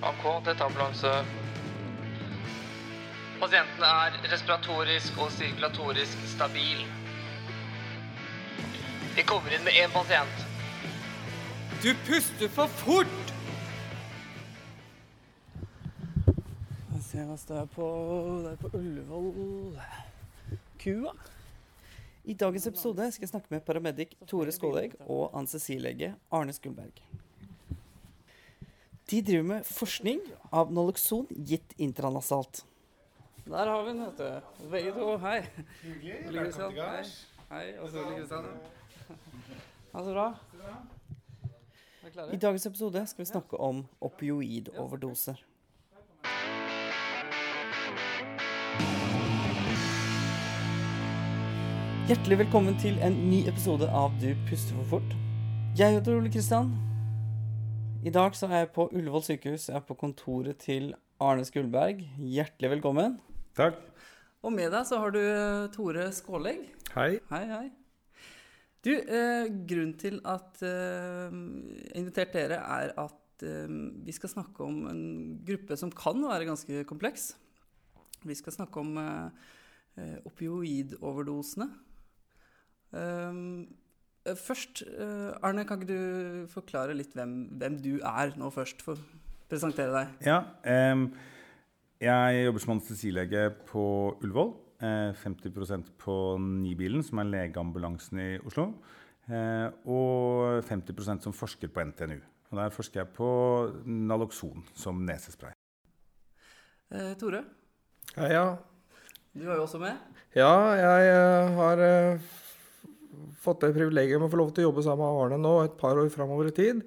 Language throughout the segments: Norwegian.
AK, dette er ambulanse. Pasienten er respiratorisk og sirkulatorisk stabil. Vi kommer inn med én pasient. Du puster for fort! Vi ser hva står på Det er på Ullevål Kua. I dagens episode skal jeg snakke med paramedic Tore Skålegg og anestesilege Arne Skulberg. De driver med forskning av Naloxon gitt intranasalt. Der har vi den, vet du. Begge to. Hei. Hyggelig. Velkommen til gards. Hei. Hei. Og så Ole Kristian. Ha det bra. I dagens episode skal vi snakke om opioidoverdoser. Hjertelig velkommen til en ny episode av Du puster for fort. Jeg heter Ole Kristian. I dag så er jeg på Ullevål sykehus. Jeg er på kontoret til Arne Skulberg. Hjertelig velkommen. Takk. Og med deg så har du eh, Tore Skålegg. Hei. Hei, hei. Du, eh, grunnen til at eh, jeg inviterte dere, er at eh, vi skal snakke om en gruppe som kan være ganske kompleks. Vi skal snakke om eh, eh, opioidoverdosene. Um, eh, først, eh, Arne, kan ikke du forklare litt hvem, hvem du er nå først? For presentere deg. Ja, em, jeg jobber som anestesilege på Ullevål. Eh, 50% på Nibilen, som er legeambulansen i Oslo. Eh, og 50% som forsker på NTNU. Og der forsker jeg på Naloxon som nesespray. Eh, Tore, Ja, ja. du var jo også med. ja jeg eh, har eh, fått det privilegiet med å få lov til å jobbe sammen med Arne nå et par år framover i tid.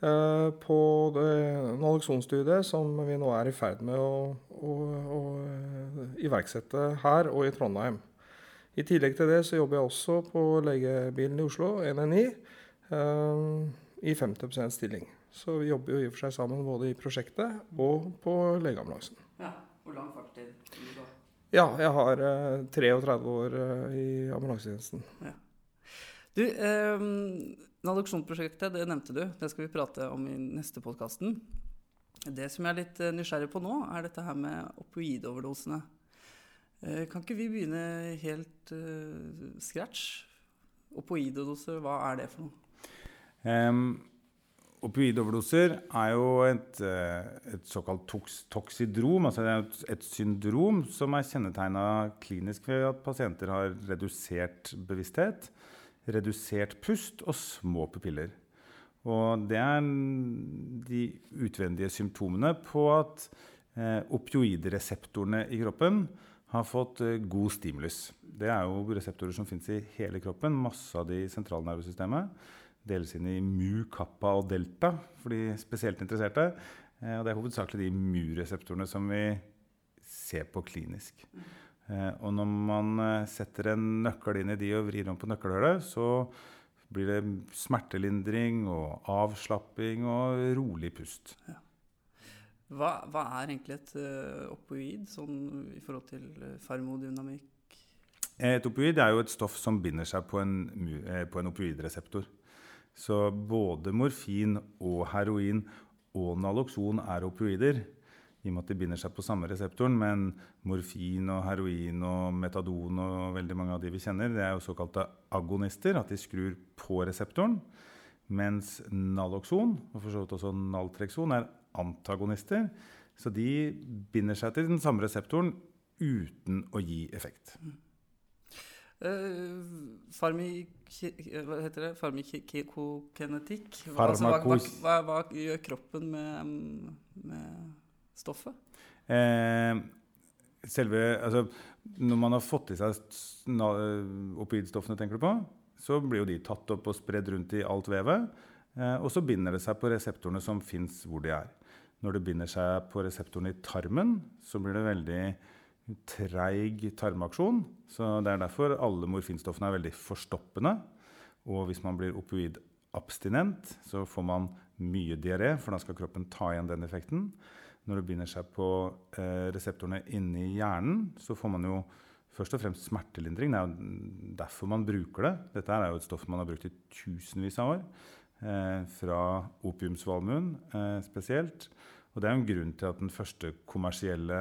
eh, på naloksonstudiet som vi nå er i ferd med å, å, å eh, iverksette her og i Trondheim. I tillegg til det så jobber jeg også på legebilen i Oslo, NNI, eh, i 50 stilling. Så vi jobber jo i og for seg sammen både i prosjektet og på legeambulansen. Ja, Hvor lang fartstid? Ja, jeg har eh, 33 år eh, i ambulansetjenesten. Du, eh, Naloxon-prosjektet, det nevnte du. Det skal vi prate om i neste podkasten. Det som jeg er litt eh, nysgjerrig på nå, er dette her med opioidoverdosene. Eh, kan ikke vi begynne helt eh, scratch? Opioidodoser, hva er det for noe? Um, Opioidoverdoser er jo et, eh, et såkalt toks, toksidrom, altså et, et syndrom som er kjennetegna klinisk ved at pasienter har redusert bevissthet, redusert pust og små pupiller. Og det er de utvendige symptomene på at eh, opioidreseptorene i kroppen har fått eh, god stimulus. Det er jo reseptorer som fins i hele kroppen, masse av de i sentralnervesystemet deles inn i mu, kappa og delta for de spesielt interesserte. Eh, og det er hovedsakelig de mu-reseptorene som vi ser på klinisk. Eh, og når man eh, setter en nøkkel inn i de og vrir om på nøkkelhullet, så blir det smertelindring og avslapping og rolig pust. Hva, hva er egentlig et eh, opioid, sånn i forhold til farmodynamikk? Et opioid er jo et stoff som binder seg på en, på en opioidreseptor. Så både morfin og heroin og naloxon er opioider. I og med at de binder seg på samme reseptoren. Men morfin og heroin og metadon og veldig mange av de vi kjenner, det er jo såkalte agonister. At de skrur på reseptoren. Mens naloxon, og for så vidt også naltrekson, er antagonister. Så de binder seg til den samme reseptoren uten å gi effekt. Uh. Hva heter det? Farmikokinetikk? Hva, altså, hva, hva, hva gjør kroppen med, med stoffet? Eh, selve Altså, når man har fått i seg opioidstoffene, tenker du på, så blir jo de tatt opp og spredd rundt i alt vevet. Eh, og så binder det seg på reseptorene som fins hvor de er. Når det binder seg på reseptorene i tarmen, så blir det veldig treig tarmaksjon. Så det er derfor alle morfinstoffene er veldig forstoppende. Og hvis man blir opioidabstinent, så får man mye diaré, for da skal kroppen ta igjen den effekten. Når det binder seg på eh, reseptorene inni hjernen, så får man jo først og fremst smertelindring. Det er jo derfor man bruker det. Dette er jo et stoff man har brukt i tusenvis av år. Eh, fra opiumsvalmuen eh, spesielt. Og det er en grunn til at den første kommersielle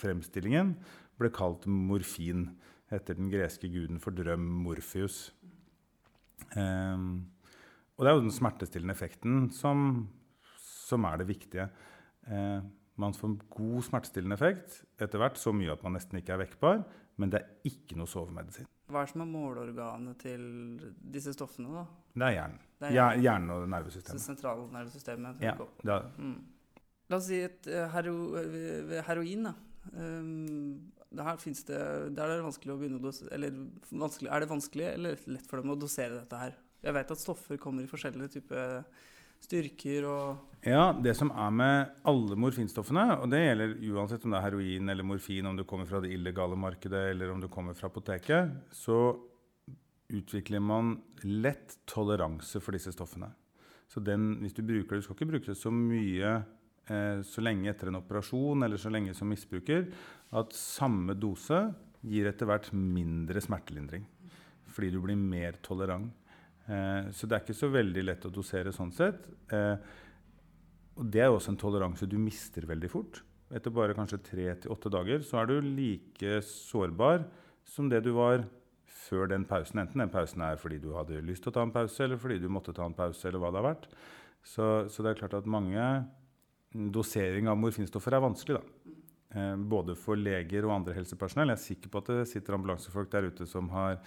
fremstillingen ble kalt morfin, etter den greske guden for drøm, Morpheus. Um, og det er jo den smertestillende effekten som, som er det viktige. Uh, man får god smertestillende effekt etter hvert, så mye at man nesten ikke er vekkbar, men det er ikke noe sovemedisin. Hva er som er måleorganet til disse stoffene, da? Det er hjernen. Det er hjernen. hjernen og nervesystemet. Sentralnervesystemet. Ja, det er, mm. La oss si et uh, hero, uh, heroin, da. Um, her finnes det, der er det vanskelig å begynne å dosere Eller vanskelig, er det vanskelig eller lett for dem å dosere dette her? Jeg vet at stoffer kommer i forskjellige typer styrker og Ja, det som er med alle morfinstoffene, og det gjelder uansett om det er heroin eller morfin, om du kommer fra det illegale markedet eller om du kommer fra apoteket, så utvikler man lett toleranse for disse stoffene. Så den, hvis du bruker det, du skal ikke bruke det så mye eh, så lenge etter en operasjon eller så lenge som misbruker, at samme dose gir etter hvert mindre smertelindring. Fordi du blir mer tolerant. Eh, så det er ikke så veldig lett å dosere sånn sett. Eh, og det er også en toleranse du mister veldig fort. Etter bare kanskje tre til åtte dager så er du like sårbar som det du var før den pausen. Enten den pausen er fordi du hadde lyst til å ta en pause, eller fordi du måtte ta en pause, eller hva det har vært. Så, så det er klart at mange dosering av morfinstoffer er vanskelig. da. Eh, både for leger og andre helsepersonell. Jeg er sikker på at det sitter ambulansefolk der ute som har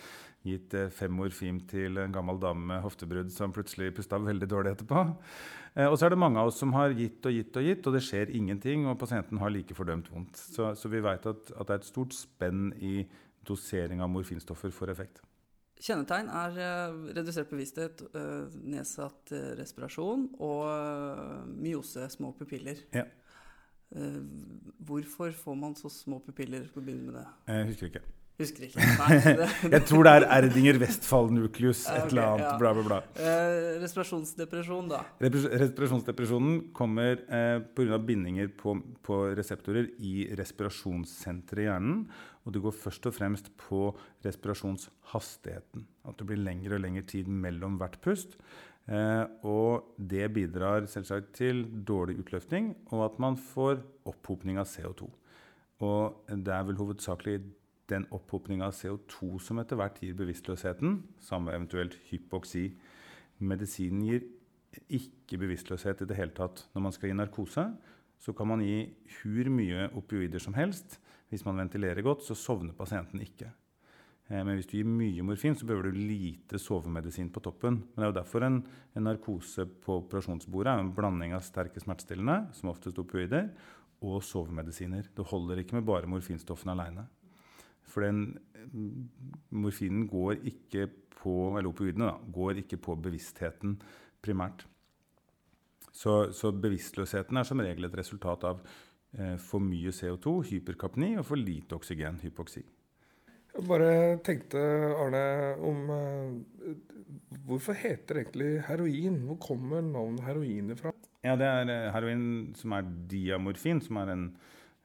gitt eh, fem morfin til en gammel dame med hoftebrudd som plutselig pusta veldig dårlig etterpå. Eh, og så er det mange av oss som har gitt og gitt og gitt, og det skjer ingenting. Og pasienten har like fordømt vondt. Så, så vi vet at, at, det er et stort spenn i dosering av morfinstoffer for effekt. Kjennetegn er uh, redusert bevissthet, nedsatt respirasjon og myose, små pupiller. Ja. hvorfor får man så små pupiller på å begynne med det? Jeg husker ikke. Husker ikke. Nei, det, jeg tror det er Erdinger Westfall-nukleus, et eller annet. Ja. Bla, bla, bla. Eh, respirasjonsdepresjon, da? Respirasjonsdepresjonen kommer eh, pga. bindinger på, på, reseptorer i respirasjonssenteret i hjernen. Og det går først og fremst på respirasjonshastigheten. At det blir lengre og lengre tid mellom hvert pust. Eh, og det bidrar selvsagt til dårlig utløfting, og at man får opphopning av CO2. Og det er vel hovedsakelig den opphopninga av CO2 som etter hvert gir bevisstløsheten, samme eventuelt hypoksi. Medisinen gir ikke bevisstløshet i det hele tatt. Når man skal gi narkose, så kan man gi hur mye opioider som helst. Hvis man ventilerer godt, så sovner pasienten ikke. Eh, men hvis du gir mye morfin, så behøver du lite sovemedisin på toppen. Men det er jo derfor en, en narkose på operasjonsbordet er en blanding av sterke smertestillende, som oftest opioider, og sovemedisiner. Det holder ikke med bare morfinstoffene aleine. For den mm, morfinen går ikke på eller opioidene da, går ikke på bevisstheten primært. Så, så, bevisstløsheten er som regel et resultat av eh, for mye CO2, hyperkapni, og for lite oksygen, hypoksi. Jeg bare tenkte, Arne, om eh, Hvorfor heter det egentlig heroin? Hvor kommer navnet heroin fra? Ja, Det er eh, heroin som er diamorfin, som er en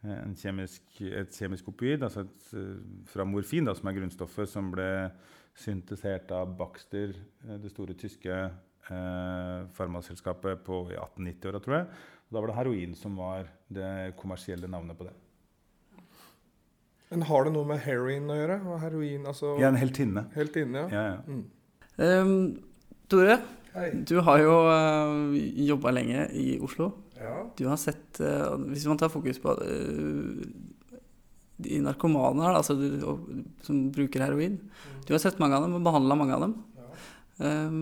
kjemisk, et kjemisk opioid, altså et, eh, fra morfin, da, som er grunnstoffet som ble syntesert av Baxter, eh, det store tyske eh, farmaselskapet på 1890-åra, tror jeg. Og da var det heroin som var det kommersielle navnet på det. Men har det noe med heroin å gjøre? Heroin, altså Ja, en heltinne. Heltinne, ja. ja, ja. Mm. Um, Tore, Hei. du har jo uh, jobba lenge i Oslo. Ja. Du har sett uh, Hvis man tar fokus på uh, de narkomane her, altså som bruker heroin mm. Du har sett mange av dem og behandla mange av dem. Um,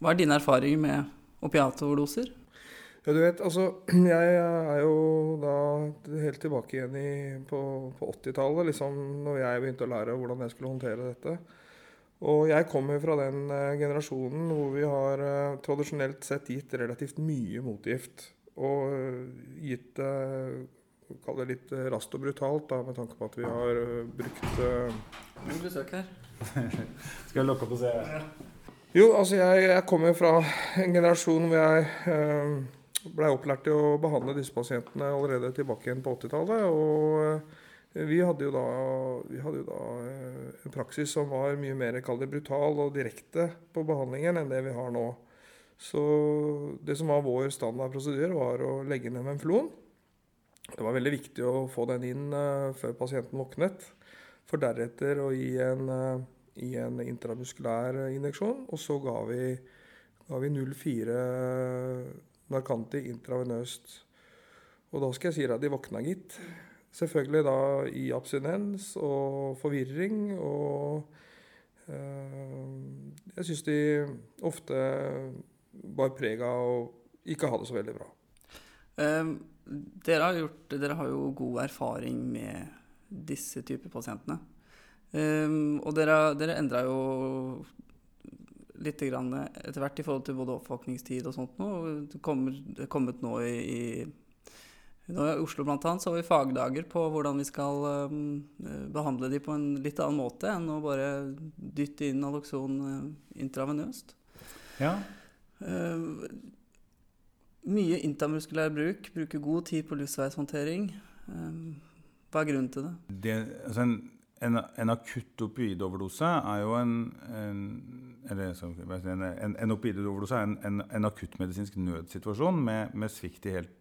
hva er dine erfaringer med opiatoverdoser? Ja, du vet, altså Jeg er jo da helt tilbake igjen i, på, på 80-tallet, liksom, når jeg begynte å lære hvordan jeg skulle håndtere dette. Og jeg kommer fra den uh, generasjonen hvor vi har uh, tradisjonelt sett gitt relativt mye motgift. Og uh, gitt det Kall det litt raskt og brutalt, da, med tanke på at vi har brukt uh, besøk her. Skal jeg lukke opp og se? Jo, altså jeg, jeg kommer fra en generasjon hvor jeg blei opplært til å behandle disse pasientene allerede tilbake igjen på 80-tallet. og vi hadde jo da, hadde jo da en praksis som var mye mer det brutal og direkte på behandlingen enn det vi har nå. Så det som var vår standard prosedyre, var å legge ned Memflon. Det var veldig viktig å få den inn uh, før pasienten våknet, for deretter å gi en, gi en intramuskulær injeksjon. Og så ga vi, vi 0,4 Narcanti intravenøst. Og da skal jeg si at de våkna, gitt. Selvfølgelig da i abstinens og forvirring. Og øh, jeg syns de ofte bar preg av å ikke ha det så veldig bra. Um, dere, har gjort, dere, har jo god erfaring med disse typer pasientene. Um, og dere, dere endra jo litt etter hvert i forhold til både oppvåkningstid og sånt nå. Det er kommet nå i, i I Oslo annet, så har vi fagdager på hvordan vi skal um, behandle de på en litt annen måte enn å bare dytte inn Alloxon uh, intravenøst. Ja. Uh, mye intramuskulær bruk, bruker god tid på luftveishåndtering. Hva er grunnen til det? det altså en, en, en, akutt opioidoverdose er jo en, en eller, en, er en, en, akuttmedisinsk nødsituasjon med, med svikt i helt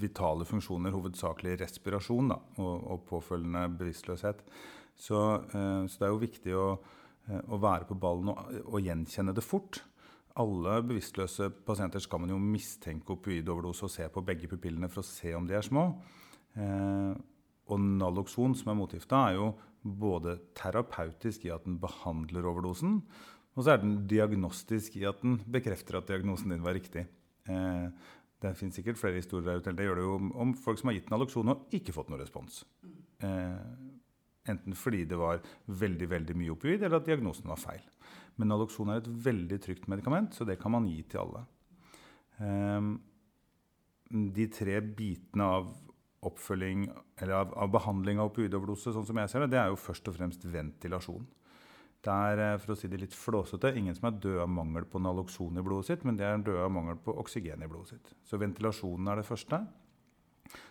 vitale funksjoner, hovedsakelig respirasjon da, og, og, påfølgende bevisstløshet. Så, eh, så, det er jo viktig å, eh, å være på ballen og, og, gjenkjenne det fort. Alle bevisstløse pasienter skal man jo mistenke opioidoverdose og se på begge pupillene for å se om de er små. Eh, og Naloxon, som er motgifta, er jo både terapeutisk i at den behandler overdosen, og så er den diagnostisk i at den bekrefter at diagnosen din var riktig. Eh, det finnes sikkert flere historier der ute. Det gjør det jo om, folk som har gitt Naloxon og ikke fått noen respons. Eh, enten fordi det var veldig veldig mye opioid, eller at diagnosen var feil. Men Naloxon er et veldig trygt medikament, så det kan man gi til alle. Eh, de tre bitene av oppfølging, eller av, av behandling av opioidoverdose, sånn som jeg ser det, det er jo først og fremst ventilasjon. Det er eh, for å si det litt flåsete, ingen som er død av mangel på naloxon i blodet sitt, men de er døde av mangel på oksygen i blodet sitt. Så ventilasjonen er det første.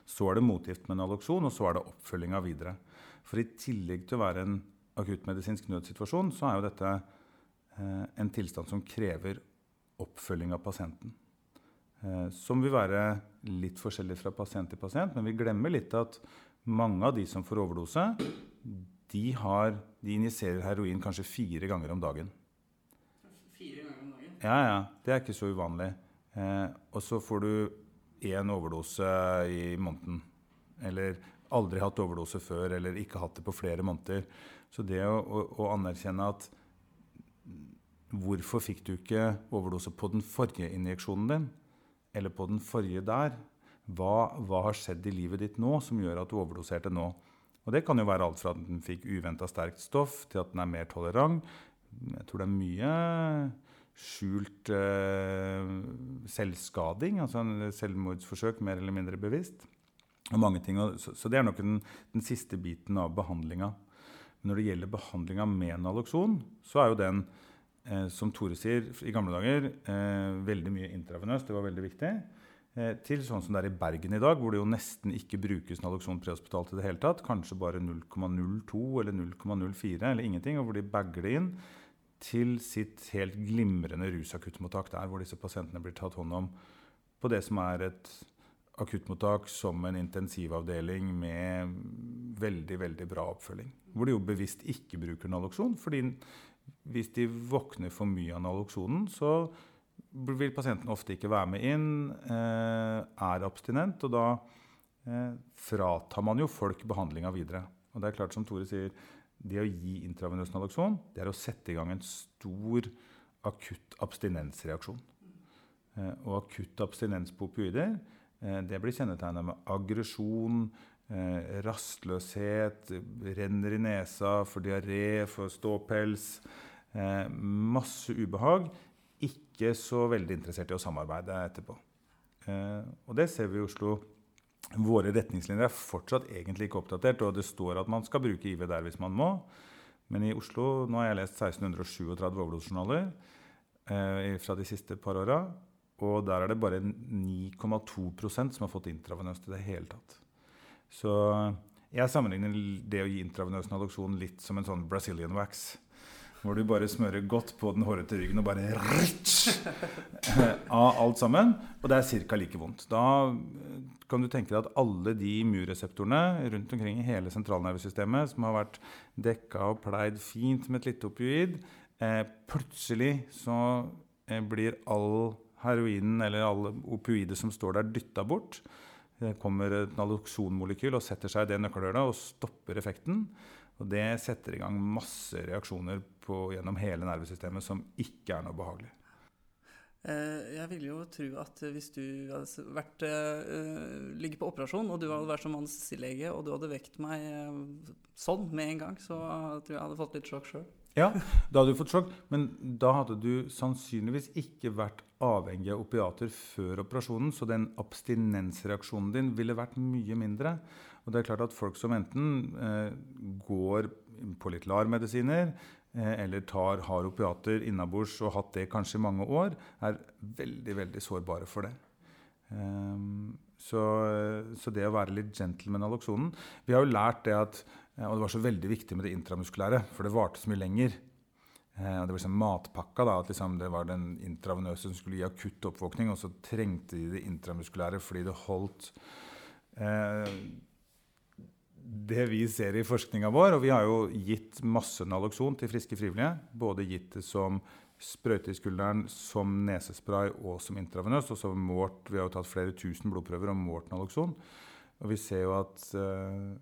Så er det motgift med naloxon, og så er det oppfølginga videre. For i tillegg til å være en akuttmedisinsk nødsituasjon, så er jo dette eh, en tilstand som krever oppfølging av pasienten. Eh, som vil være litt forskjellig fra pasient til pasient, men vi glemmer litt at mange av de som får overdose, de, har, de injiserer heroin kanskje fire ganger om dagen. Fire ganger om dagen? Ja, ja. Det er ikke så uvanlig. Eh, og så får du én overdose i måneden. Eller aldri hatt overdose før, eller ikke hatt det på flere måneder. Så det å, å, å anerkjenne at Hvorfor fikk du ikke overdose på den forrige injeksjonen din? Eller på den forrige der? Hva, hva har skjedd i livet ditt nå som gjør at du overdoserte nå? Og det kan jo være alt fra at den fikk uventa sterkt stoff, til at den er mer tolerant. Jeg tror det er mye skjult eh, selvskading, altså en selvmordsforsøk mer eller mindre bevisst. Og mange ting, så, så det er nok den, den siste biten av behandlinga. Når det gjelder behandlinga med naloxon, så er jo den, eh, som Tore sier, i gamle dager eh, veldig mye intravenøs. Det var veldig viktig. Eh, til sånn som det er i Bergen i dag, hvor det jo nesten ikke brukes Naloxon prehospitalt i det hele tatt. Kanskje bare 0,02 eller 0,04 eller ingenting. Og hvor de bager det inn til sitt helt glimrende rusakuttmottak der, hvor disse pasientene blir tatt hånd om på det som er et akuttmottak som en intensivavdeling med veldig veldig bra oppfølging. Hvor de jo bevisst ikke bruker Naloxon. fordi hvis de våkner for mye av Naloxonen, så vil pasienten ofte ikke være med inn, eh, er abstinent, og da eh, fratar man jo folk behandlinga videre. Og det er klart, som Tore sier, det å gi intravenøs naloxon, det er å sette i gang en stor akutt abstinensreaksjon. Eh, og akutt abstinens på opioider det blir kjennetegna med aggresjon, rastløshet, renner i nesa, får diaré, får ståpels. masse ubehag ikke så veldig interessert i å samarbeide etterpå. Eh, og det ser vi i Oslo. Våre retningslinjer er fortsatt egentlig ikke oppdatert, og det står at man skal bruke IV der hvis man må. Men i Oslo nå har jeg lest 1637 overdosejournaler eh, fra de siste par åra. Og der er det bare 9,2% som har fått intravenøst i det hele tatt. Så jeg sammenligner det å gi intravenøs naloxon litt som en sånn Brazilian wax. Hvor du bare smører godt på den hårete ryggen og bare rich! av alt sammen, og det er ca. like vondt. Da eh, kan du tenke deg at alle de immunreseptorene rundt omkring i hele sentralnervesystemet som har vært dekka og pleid fint med et lite opioid, eh, plutselig så eh, blir all heroinen eller alle opioider som står der, dytta bort. Det kommer et naloxonmolekyl og setter seg i det nøkkelhullet og stopper effekten. Og det setter i gang masse reaksjoner på, gjennom hele nervesystemet som ikke er noe behagelig. Eh, jeg vil jo tro at hvis du hadde vært, uh, ligget på operasjon, og du hadde vært som anestesilege, og du hadde vekt meg uh, sånn med en gang, så tror jeg jeg hadde fått litt sjokk sjøl. Ja, da hadde du fått sjokk, men da hadde du sannsynligvis ikke vært avhengig av opiater før operasjonen, så den abstinensreaksjonen din ville vært mye mindre. Og det er klart at folk som enten uh, går på litt LAR-medisiner eller tar, har opiater innabords og hatt det kanskje i mange år, er veldig, veldig sårbare for det. Um, så, så, det å være litt gentleman av loksonen. Vi har jo lært det at og det var så veldig viktig med det intramuskulære, for det varte så mye lenger. Eh, det var liksom matpakka. da, at liksom Det var den intravenøse som skulle gi akutt oppvåkning, og så trengte de det intramuskulære fordi det holdt eh, det vi ser i forskninga vår. Og vi har jo gitt masse Naloxon til friske frivillige. Både gitt det som sprøyte i skulderen, som nesespray og som intravenøst. Og så målt, vi har jo tatt flere tusen blodprøver og målt Naloxon. Og vi ser jo at uh,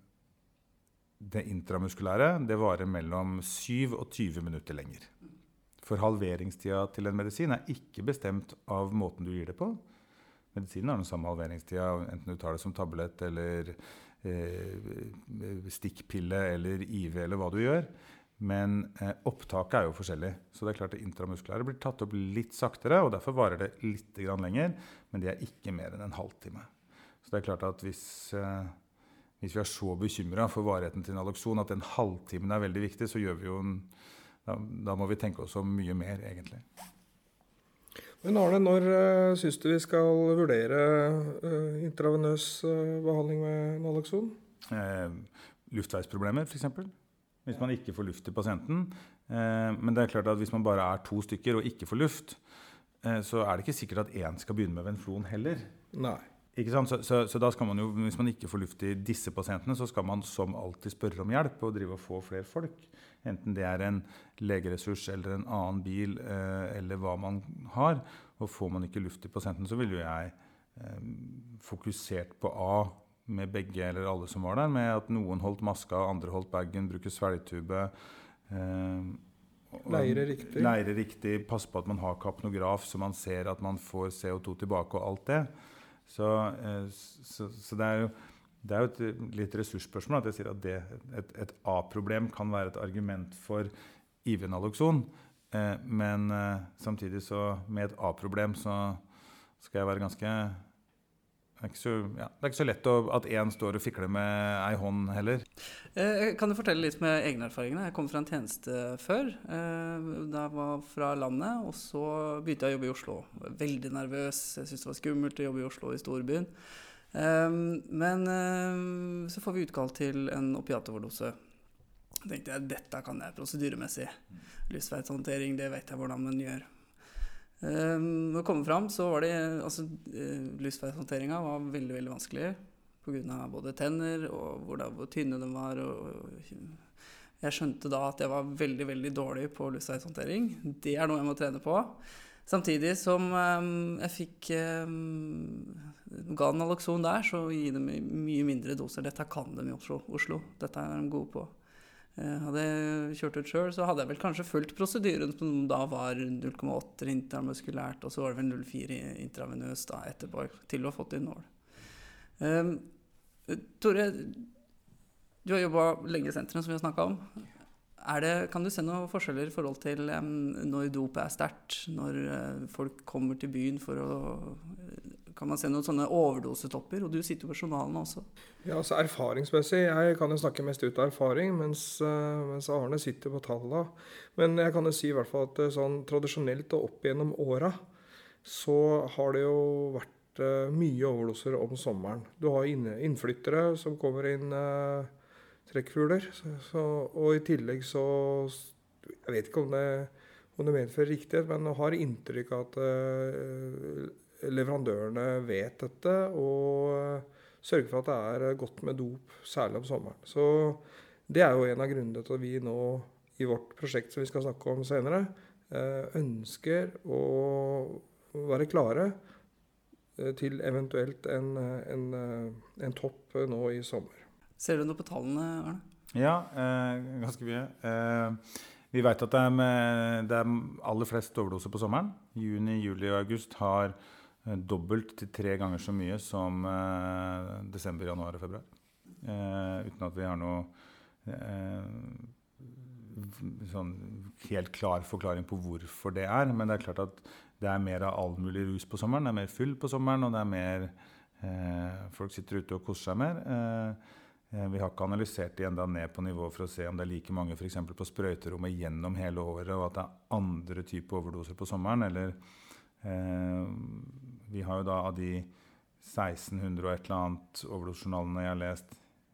det intramuskulære det varer mellom 7 og 20 minutter lenger. For halveringstida til en medisin er ikke bestemt av måten du gir det på. Medisinen har den samme halveringstida enten du tar det som tablett eller stikkpille eller IV eller hva du gjør. Men eh, opptaket er jo forskjellig. Så det er klart det intramuskulære blir tatt opp litt saktere, og derfor varer det litt lenger. Men det er ikke mer enn en halvtime. Så det er klart at hvis eh, hvis vi er så bekymra for varigheten til Naloxon at den halvtimen er veldig viktig, så gjør vi jo en, da, da, må vi tenke oss om mye mer, egentlig. Men Arne, når uh, syns du vi skal vurdere uh, intravenøs uh, behandling med Naloxon? Eh, luftveisproblemer, f.eks. Hvis man ikke får luft til pasienten. Eh, men det er klart at hvis man bare er to stykker og ikke får luft, eh, så er det ikke sikkert at én skal begynne med Venflon heller. Nei. Så, så, så, da skal man jo, hvis man ikke får luft i disse pasientene, så skal man som alltid spørre om hjelp og drive og få flere folk. Enten det er en legeressurs eller en annen bil eh, eller hva man har. Og får man ikke luft i pasienten, så ville jo jeg eh, fokusert på A med begge eller alle som var der, med at noen holdt maska, andre holdt bagen, bruker svelgetube. Eh, leire riktig. Leire riktig, Passe på at man har kapnograf, så man ser at man får CO2 tilbake og alt det. Så, eh, så, så det er jo det er jo et litt ressursspørsmål at jeg sier at det, et, et A-problem kan være et argument for IV-naloxon. Eh, men eh, samtidig så med et A-problem så skal jeg være ganske det er, så, ja, det er ikke så, lett å, at én står og fikler med ei hånd heller. Eh, kan du fortelle litt med egne erfaringene? Jeg kom fra en tjeneste før. Eh, da jeg var fra landet, og så begynte jeg å jobbe i Oslo. Veldig nervøs. Jeg syntes det var skummelt å jobbe i Oslo, i storbyen. Eh, men eh, så får vi utkall til en opiatoverdose. Tenkte jeg dette kan jeg prosedyremessig. Lysveishåndtering, det vet jeg hvordan man gjør. Um, når det kom fram, så var det altså, uh, Lystveishåndteringa var veldig veldig vanskelig pga. både tenner og hvor, da, hvor tynne de var. Og, og, jeg skjønte da at jeg var veldig veldig dårlig på luftveishåndtering. Det er noe jeg må trene på. Samtidig som um, jeg fikk um, ga Naloxon der, så gi dem mye mindre doser. Dette kan de i. Oslo. Dette er de gode på. Eh, hadde jeg kjørt ut sjøl, så hadde jeg vel kanskje fulgt prosedyren som da var 0,8 intramuskulært, og så var det vel 0,4 intravenøst da etterpå, til å ha fått inn nål. Um, Tore, du har jobba lenge i senteret, som vi har snakka om. Det, kan du se noen forskjeller i forhold til um, når dop er sterkt, når uh, folk kommer til byen for å kan man se noen sånne overdosetopper? Og du sitter jo på journalene også. Ja, altså Erfaringsmessig Jeg kan jo snakke mest ut av erfaring, mens, uh, mens Arne sitter på tallene. Men jeg kan jo si i hvert fall at eh, sånn tradisjonelt og opp gjennom åra så har det jo vært uh, mye overdoser om sommeren. Du har innflyttere som kommer inn uh, trekkfugler. Og i tillegg så Jeg vet ikke om det om det medfører riktighet, men har inntrykk av at uh, leverandørene vet dette og sørger for at det er godt med dop, særlig om sommeren. Så det er jo en av grunnene til at vi nå i vårt prosjekt som vi skal snakke om senere, uh, ønsker å være klare til eventuelt en, en, en topp nå i sommer. Ser du noe på tallene, Arne? Ja, ganske mye. Vi vet at det er, med, det er, aller flest overdoser på sommeren. Juni, juli og august har eh, dobbelt til tre ganger så mye som eh, desember, januar og februar. Eh, uten at vi har noe eh, sånn helt klar forklaring på hvorfor det er. Men det er klart at det er mer av all mulig rus på sommeren. Det er mer fyll på sommeren, og det er mer eh, Folk sitter ute og koser seg mer. Eh, Eh, vi har ikke analysert de enda ned på nivå for å se om det er like mange for på sprøyterommet gjennom hele året, og at det er andre typer overdoser på sommeren. Eller eh, Vi har jo da av de 1600 og et eller annet overdosejournalene jeg har lest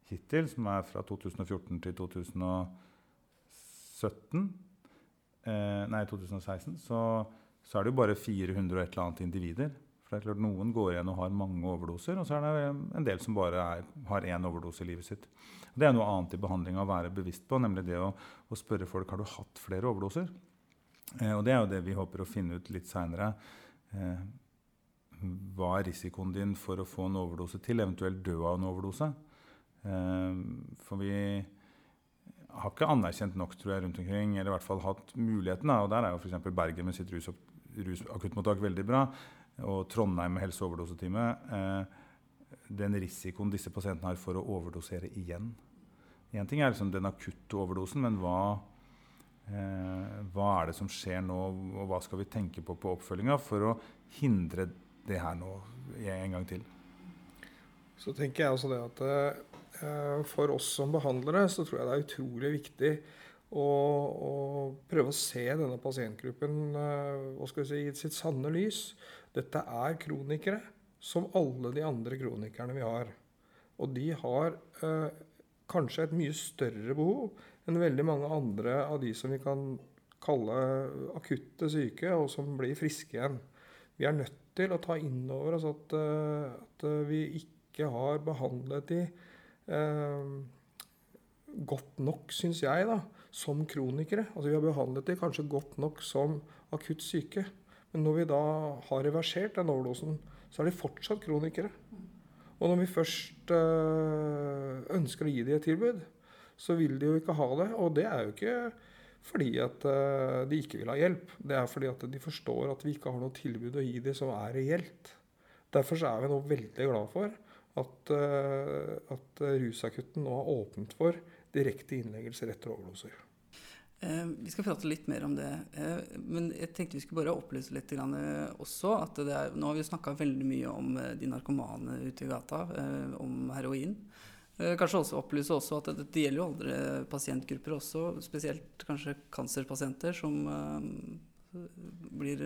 hittil, som er fra 2014 til 2017 eh, Nei, 2016, så, så er det jo bare 400 og et eller annet individer. For det er klart Noen går igjen og har mange overdoser, og så er det en del som bare er, har én overdose i livet sitt. Det er noe annet i behandlinga å være bevisst på, nemlig det å, å, spørre folk har du hatt flere overdoser. Eh, og Det er jo det vi håper å finne ut litt seinere. Eh, hva er risikoen din for å få en overdose til, eventuelt dø av en overdose? Eh, for vi har ikke anerkjent nok tror jeg, rundt omkring, eller i hvert fall hatt muligheten. og Der er jo f.eks. Bergen med sitt rusakuttmottak rus veldig bra og Trondheim med helse- og overdosetime, eh, den risikoen disse pasientene har for å overdosere igjen. Én ting er liksom den akutte overdosen, men hva, eh, hva, er det som skjer nå, og hva skal vi tenke på på oppfølginga for å hindre det her nå en gang til? Så tenker jeg også det at eh, for oss som behandlere så tror jeg det er utrolig viktig å, å prøve å se denne pasientgruppen eh, hva skal vi si, i sitt sanne lys. Dette er kronikere som alle de andre kronikerne vi har. Og de har eh, kanskje et mye større behov enn veldig mange andre av de som vi kan kalle akutte syke, og som blir friske igjen. Vi er nødt til å ta inn over oss at, uh, at vi ikke har behandlet de uh, godt nok, syns jeg, da, som kronikere. Altså Vi har behandlet de kanskje godt nok som akutt syke. Men når vi da har reversert den overdosen, så er de fortsatt kronikere. Og når vi først øh, ønsker å gi dem et tilbud, så vil de jo ikke ha det. Og det er jo ikke fordi at øh, de ikke vil ha hjelp. Det er fordi at de forstår at vi ikke har noe tilbud å gi dem som er reelt. Derfor er vi nå veldig glad for at, øh, at rusakutten nå har åpnet for direkte innleggelser etter overdoser. Eh, vi skal prate litt mer om det. Eh, men jeg tenkte vi skulle bare opplyse litt eh, også. at er, Nå har vi snakka veldig mye om de narkomane ute i gata, om heroin. Kanskje også opplyse også at det, det gjelder jo andre pasientgrupper også, spesielt kanskje kancerpasienter som blir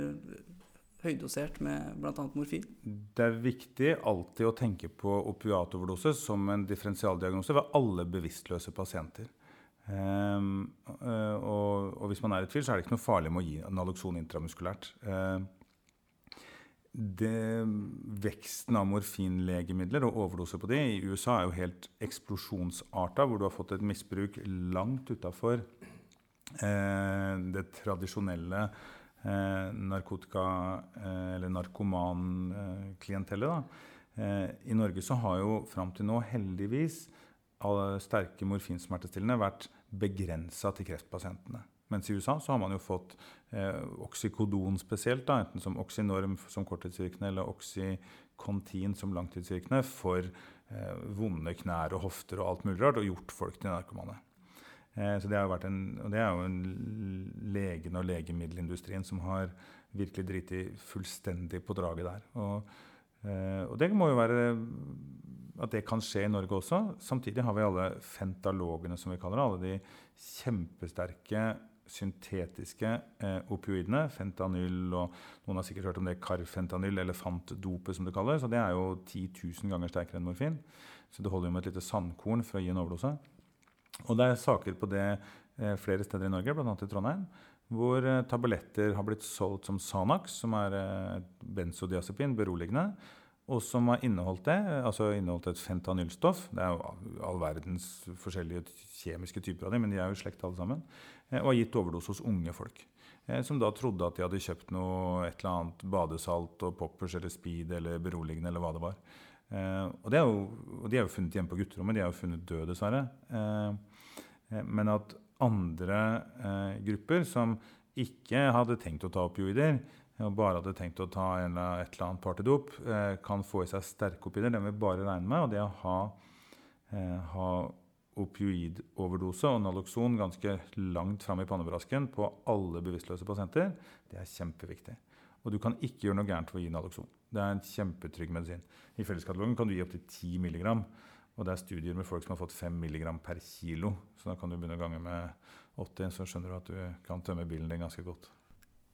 høydosert med bl.a. morfin? Det er viktig alltid å tenke på opiatoverdose som en differensialdiagnose ved alle bevisstløse pasienter. Uh, og, hvis man er i tvil, så er det ikke noe farlig med å gi Naloxon intramuskulært. Uh, det, veksten av morfinlegemidler og overdoser på de i USA er jo helt eksplosjonsarta, hvor du har fått et misbruk langt utafor eh, det tradisjonelle narkotika- eller narkomanklientellet. I Norge så har jo fram til nå heldigvis sterke morfinsmertestillende vært begrensa til kreftpasientene. Mens i USA så har man jo fått eh, oksykodon spesielt, da, enten som Oxynorm som korttidsvirkende eller Oxycontin som langtidsvirkende, for eh, vonde knær og hofter og alt mulig rart, og gjort folk til narkomane. Eh, så det, har vært en, og det er jo en legen og legemiddelindustrien som har virkelig driti fullstendig på draget der. Og, eh, og det må jo være at det kan skje i Norge også. Samtidig har vi alle fentalogene, som vi kaller det. Alle de kjempesterke syntetiske eh, opioidene. Fentanyl og noen har sikkert hørt om det karfentanyl, elefantdopet som det kalles. Og det er jo 10 000 ganger sterkere enn morfin. Så det holder jo med et lite sandkorn for å gi en overdose. Og det er saker på det eh, flere steder i Norge, bl.a. i Trondheim, hvor eh, tabletter har blitt solgt som Sanax, som er eh, benzodiazepin, beroligende, og som har inneholdt det, altså inneholdt et fentanylstoff. Det er jo all verdens forskjellige kjemiske typer av dem, men de er jo i slekt alle sammen. Eh, Og har gitt overdose hos unge folk. eh, Som da trodde at de hadde kjøpt noe, et eller annet badesalt og poppers eller speed eller beroligende eller hva det var. Eh, og, det er jo, og de er jo funnet hjemme på gutterommet. De er jo funnet døde, dessverre. Men at andre grupper som ikke hadde tenkt å ta opioider, og bare hadde tenkt å ta et eller annet partydop, kan få i seg sterke opioider. Det må vi bare regne med. Og det å ha, ha opioidoverdose og Naloxon ganske langt fram i pannebrasken på alle bevisstløse pasienter, det er kjempeviktig. Og du kan ikke gjøre noe gærent ved å gi Naloxon. Det er en kjempetrygg medisin. I felleskatalogen kan du gi opptil 10 mg. Og det er studier med folk som har fått 5 mg per kilo. Så da kan du begynne å gange med 80, så skjønner du at du kan tømme bilen din ganske godt.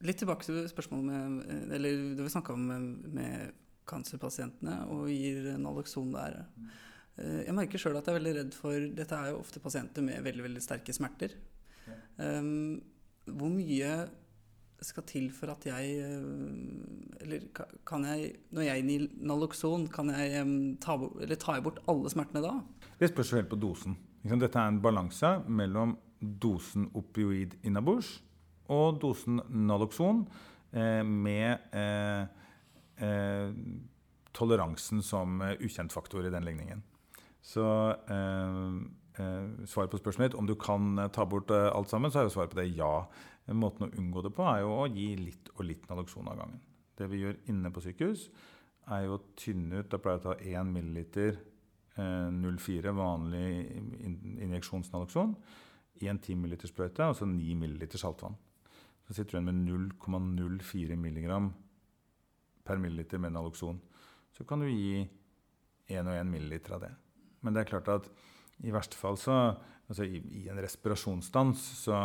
Litt tilbake til spørsmålet med Eller det vi snakka om med, med kancerpasientene og gir Naloxon der. Eh, Jeg merker sjøl at jeg er veldig redd for Dette er jo ofte pasienter med veldig veldig sterke smerter. Um, hvor mye skal til for at jeg eh, Eller kan jeg Når jeg gir Naloxon, kan jeg ta, bort- eller tar jeg bort alle smertene da? Det spørs helt på dosen. Dette er en balanse mellom dosen opioid innabords og dosen Naloxon eh, med toleransen som ukjent faktor i den ligningen. Så eh, eh, svaret på spørsmålet ditt om du kan eh, ta bort alt sammen, så er jo svaret på det ja. Måten å unngå det på er jo å gi litt og litt Naloxon av gangen. Det vi gjør inne på sykehus, er jo å tynne ut Da pleier jeg å ta 1 milliliter eh, 0,4 vanlig injeksjonsnaloxon i en 10 ml sprøyte, og så 9 ml saltvann. Så sitter du igjen med 0,04 mg per milliliter med naloxon. Så kan du gi 1 og 1 ml av det. Men det er klart at i verste fall så Altså i, i en respirasjonsstans så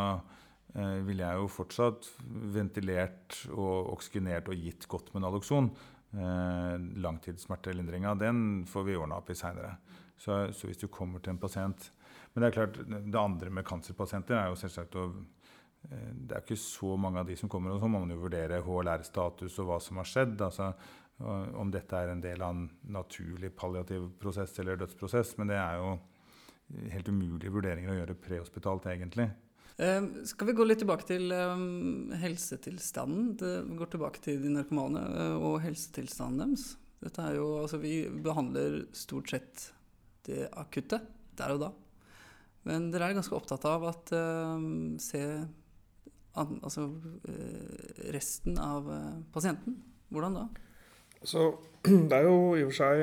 eh, ville jeg jo fortsatt ventilert og oksygenert og gitt godt med naloxon. Eh, langtidssmertelindringa, den får vi ordna opp i seinere. Så, så hvis du kommer til en pasient Men det er klart, det andre med kancerpasienter er jo selvsagt å eh, Det er ikke så mange av de som kommer, og så må man jo vurdere HLR-status og hva som har skjedd. altså Om dette er en del av en naturlig palliativ prosess eller dødsprosess. Men det er jo helt umulige vurderinger å gjøre prehospitalt, egentlig. Eh, skal vi gå litt tilbake til eh, helsetilstanden? Det går tilbake til de narkomane eh, og helsetilstanden deres. Dette er jo, altså Vi behandler stort sett det akutte der og da. Men dere er ganske opptatt av at se an, altså, resten av pasienten. Hvordan da? Så det er jo i og for seg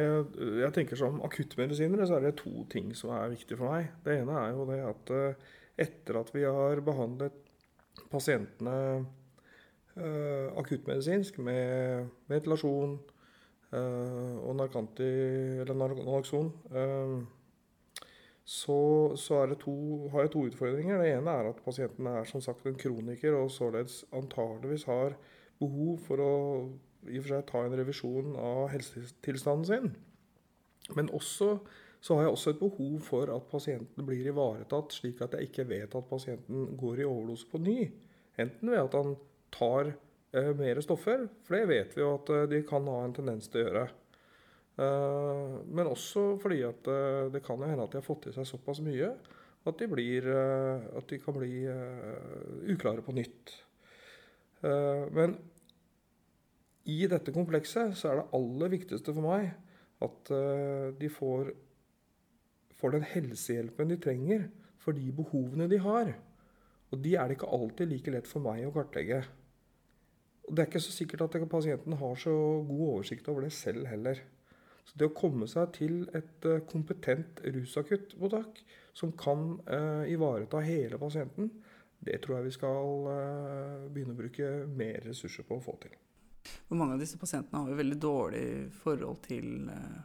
Jeg tenker som akuttmedisinere så er det to ting som er viktig for meg. Det ene er jo det at eh, etter at vi har behandlet pasientene eh, akuttmedisinsk med ventilasjon eh, og narkanti, eller naloxon, eh, så, så to, har jeg to utfordringer. Det ene er at pasienten er som sagt en kroniker og således antageligvis har behov for å i og for seg ta en revisjon av helsetilstanden sin. Men også så har jeg også et behov for at pasienten blir ivaretatt, slik at jeg ikke vet at pasienten går i overdose på ny. Enten ved at han tar eh, mer stoffer, for det vet vi jo at eh, de kan ha en tendens til å gjøre. Eh, men også fordi at eh, det kan jo hende at de har fått i seg såpass mye at de, blir, eh, at de kan bli eh, uklare på nytt. Men i dette komplekset så er det aller viktigste for meg at eh, de får, får den helsehjelpen de trenger for de behovene de har. Og de er det ikke alltid like lett for meg å kartlegge. Og det er ikke så sikkert at pasienten har så god oversikt over det selv heller. Så det å komme seg til et eh, kompetent rusakuttmottak som kan eh, ivareta hele pasienten, det tror jeg vi skal eh, begynne å bruke mer ressurser på å få til. For mange av disse pasientene har jo veldig dårlig forhold til eh,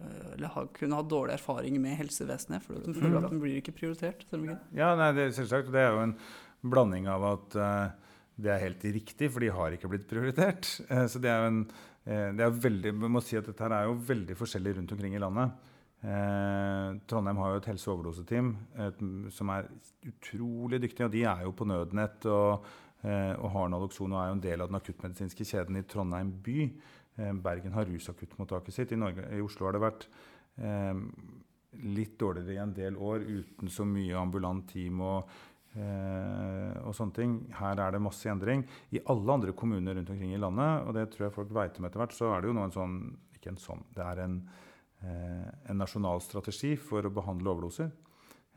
eh, Eller har kunne ha dårlig erfaring med helsevesenet. For de føler at den blir ikke prioritert. Ja, nei, det, selvsagt. Det er jo en blanding av at uh, det er helt riktig, for de har ikke blitt prioritert. Uh, så det er jo en uh, det er veldig, vi må si at dette her er jo veldig forskjellig rundt omkring i landet. Eh, Trondheim har jo et helse- og overdoseteam et, som er utrolig dyktig. Og de er jo på nødnett og, og har nalokson og er jo en del av den akuttmedisinske kjeden i Trondheim by. Eh, Bergen har rusakuttmottaket sitt. I, Norge, I Oslo har det vært eh, litt dårligere i en del år uten så mye ambulant team og, eh, og sånne ting. Her er det masse endring. I alle andre kommuner rundt omkring i landet, og det tror jeg folk vet om etter hvert, så er det jo nå en sånn Ikke en sånn, det er en Eh, en nasjonal strategi for å behandle overdoser.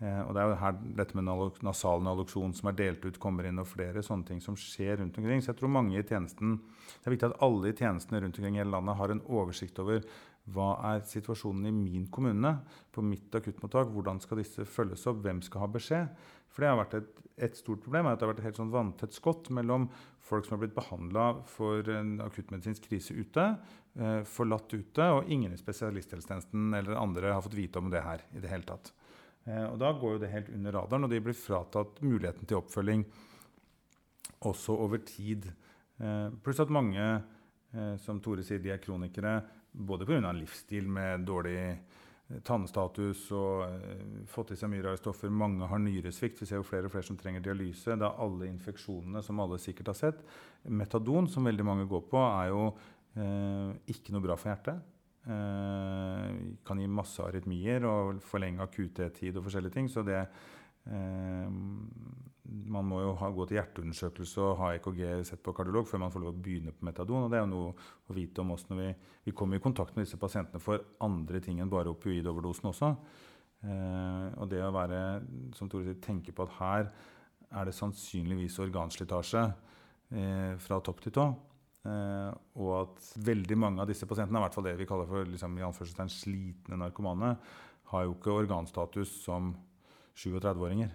Eh, og Det er jo her dette med nasal naloksjon som er delt ut, kommer inn, og flere sånne ting som skjer rundt omkring. Så jeg tror mange i tjenesten, Det er viktig at alle i tjenestene rundt omkring i hele landet har en oversikt over hva er situasjonen i min kommune, på mitt akuttmottak, hvordan skal disse følges opp, hvem skal ha beskjed? For det har vært et, et stort problem at det har vært et helt sånn vanntett skott mellom folk som har blitt behandla for en akuttmedisinsk krise ute, eh, forlatt ute, og ingen i spesialisthelsetjenesten eller andre har fått vite om det her i det hele tatt. Eh, og da går jo det helt under radaren, og de blir fratatt muligheten til oppfølging også over tid. Eh, pluss at mange, eh, som Tore sier, de er kronikere både pga. en livsstil med dårlig tannstatus og fått i seg mye rare stoffer. Mange har nyresvikt. Vi ser jo flere og flere som trenger dialyse. Det er alle infeksjonene som alle sikkert har sett. Metadon, som veldig mange går på, er jo eh, ikke noe bra for hjertet. Uh, kan gi masse arytmier og forlenge QT-tid og forskjellige ting. Så det man må jo ha, gå til hjerteundersøkelse og ha EKG sett på kardiolog før man får lov å begynne på metadon. og Det er jo noe å vite om oss når vi, vi kommer i kontakt med disse pasientene for andre ting enn bare opioidoverdosen også. Eh, og det å være, som Tore sier, tenke på at her er det sannsynligvis organslitasje eh, fra topp til tå. Eh, og at veldig mange av disse pasientene, i hvert fall det vi kaller for liksom, i slitne narkomane, har jo ikke organstatus som 37-åringer.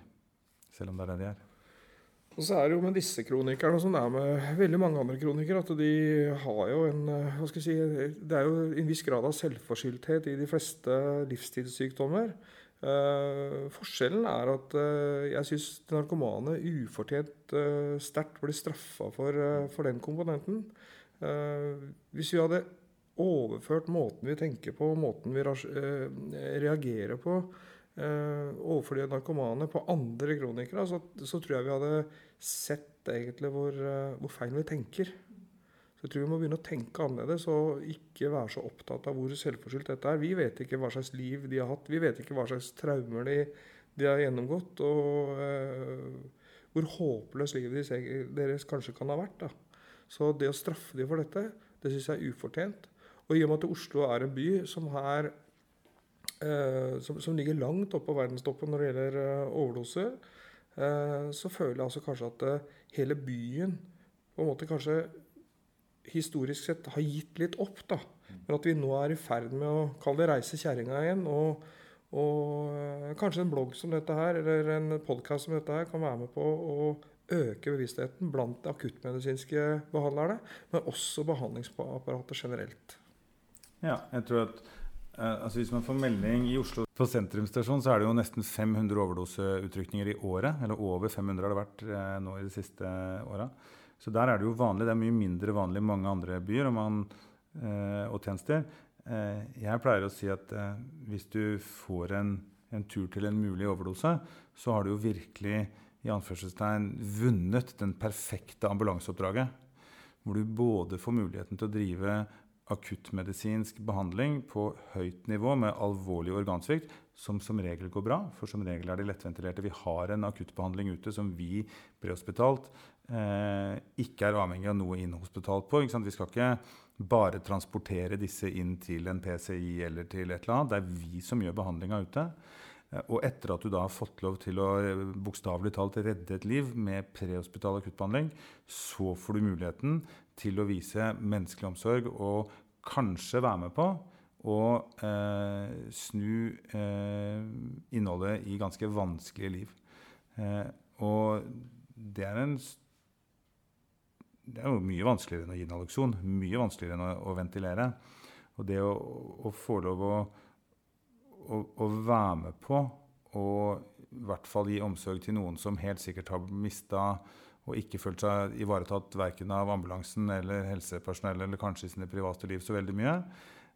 Selv om det er det de er. Og så er det jo med disse kronikerne som det er med veldig mange andre kronikere, at de har jo en eh, hva skal jeg si, Det er jo en viss grad av selvforskyldthet i de fleste livsstilssykdommer. Uh, forskjellen er at uh, jeg syns narkomane ufortjent uh, sterkt blir straffa for, for, den komponenten. Hvis vi hadde overført måten vi tenker på, måten vi reagerer på, eh, overfor de narkomane på andre kronikere, så, så, tror jeg vi hadde sett egentlig hvor, eh, hvor, feil vi tenker. Så jeg tror vi må begynne å tenke annerledes og ikke være så opptatt av hvor selvforskyldt dette er. Vi vet ikke hva slags liv de har hatt, vi vet ikke hva slags traumer de, de har gjennomgått, og eh, hvor håpløst livet deres kanskje kan ha vært. Da. Så det å straffe dem for dette, det syns jeg er ufortjent. Og i og med at Oslo er en by som her eh, som, som, ligger langt oppe på verdenstoppen når det gjelder eh, overdoser, eh, så føler jeg altså kanskje at eh, hele byen på en måte kanskje historisk sett har gitt litt opp. da. Men at vi nå er i ferd med å kalle det 'reise kjerringa' igjen. Og, og øh, kanskje en blogg som dette her, eller en podkast som dette her, kan være med på å øke bevisstheten blant de akuttmedisinske behandlerne, men også behandlingsapparatet generelt. Ja, jeg tror at Eh, altså Hvis man får melding i Oslo på sentrumsstasjon, så er det jo nesten 500 overdoseutrykninger i året. Eller over 500 har det vært eh, nå i de siste åra. Så der er det jo vanlig. Det er mye mindre vanlig i mange andre byer og, man, eh, og tjenester. Jeg pleier å si at hvis du får en, en, tur til en mulig overdose, så har du jo virkelig i anførselstegn vunnet den perfekte ambulanseoppdraget. Hvor du både får muligheten til å drive akuttmedisinsk behandling på høyt nivå med alvorlig organsvikt, som som regel går bra, for som regel er de lettventilerte. Vi har en akuttbehandling ute som vi prehospitalt eh, ikke er avhengig av noe inhospitalt på. Vi skal ikke bare transportere disse inn til en PCI eller til et eller annet. Det er vi som gjør behandlinga ute. Eh, og etter at du da har fått lov til å eh, bokstavelig talt redde et liv med prehospital akuttbehandling, så får du muligheten til å vise menneskelig omsorg og kanskje være med på å eh, snu eh, innholdet i ganske vanskelige liv. Eh, og det er en det er jo mye vanskeligere enn å gi naloxon. Mye vanskeligere enn å, å ventilere. Og det å, å få lov å, å, å, være med på og i hvert fall gi omsorg til noen som helt sikkert har mista og ikke følt seg ivaretatt verken av ambulansen eller helsepersonell eller kanskje i sine private liv så veldig mye.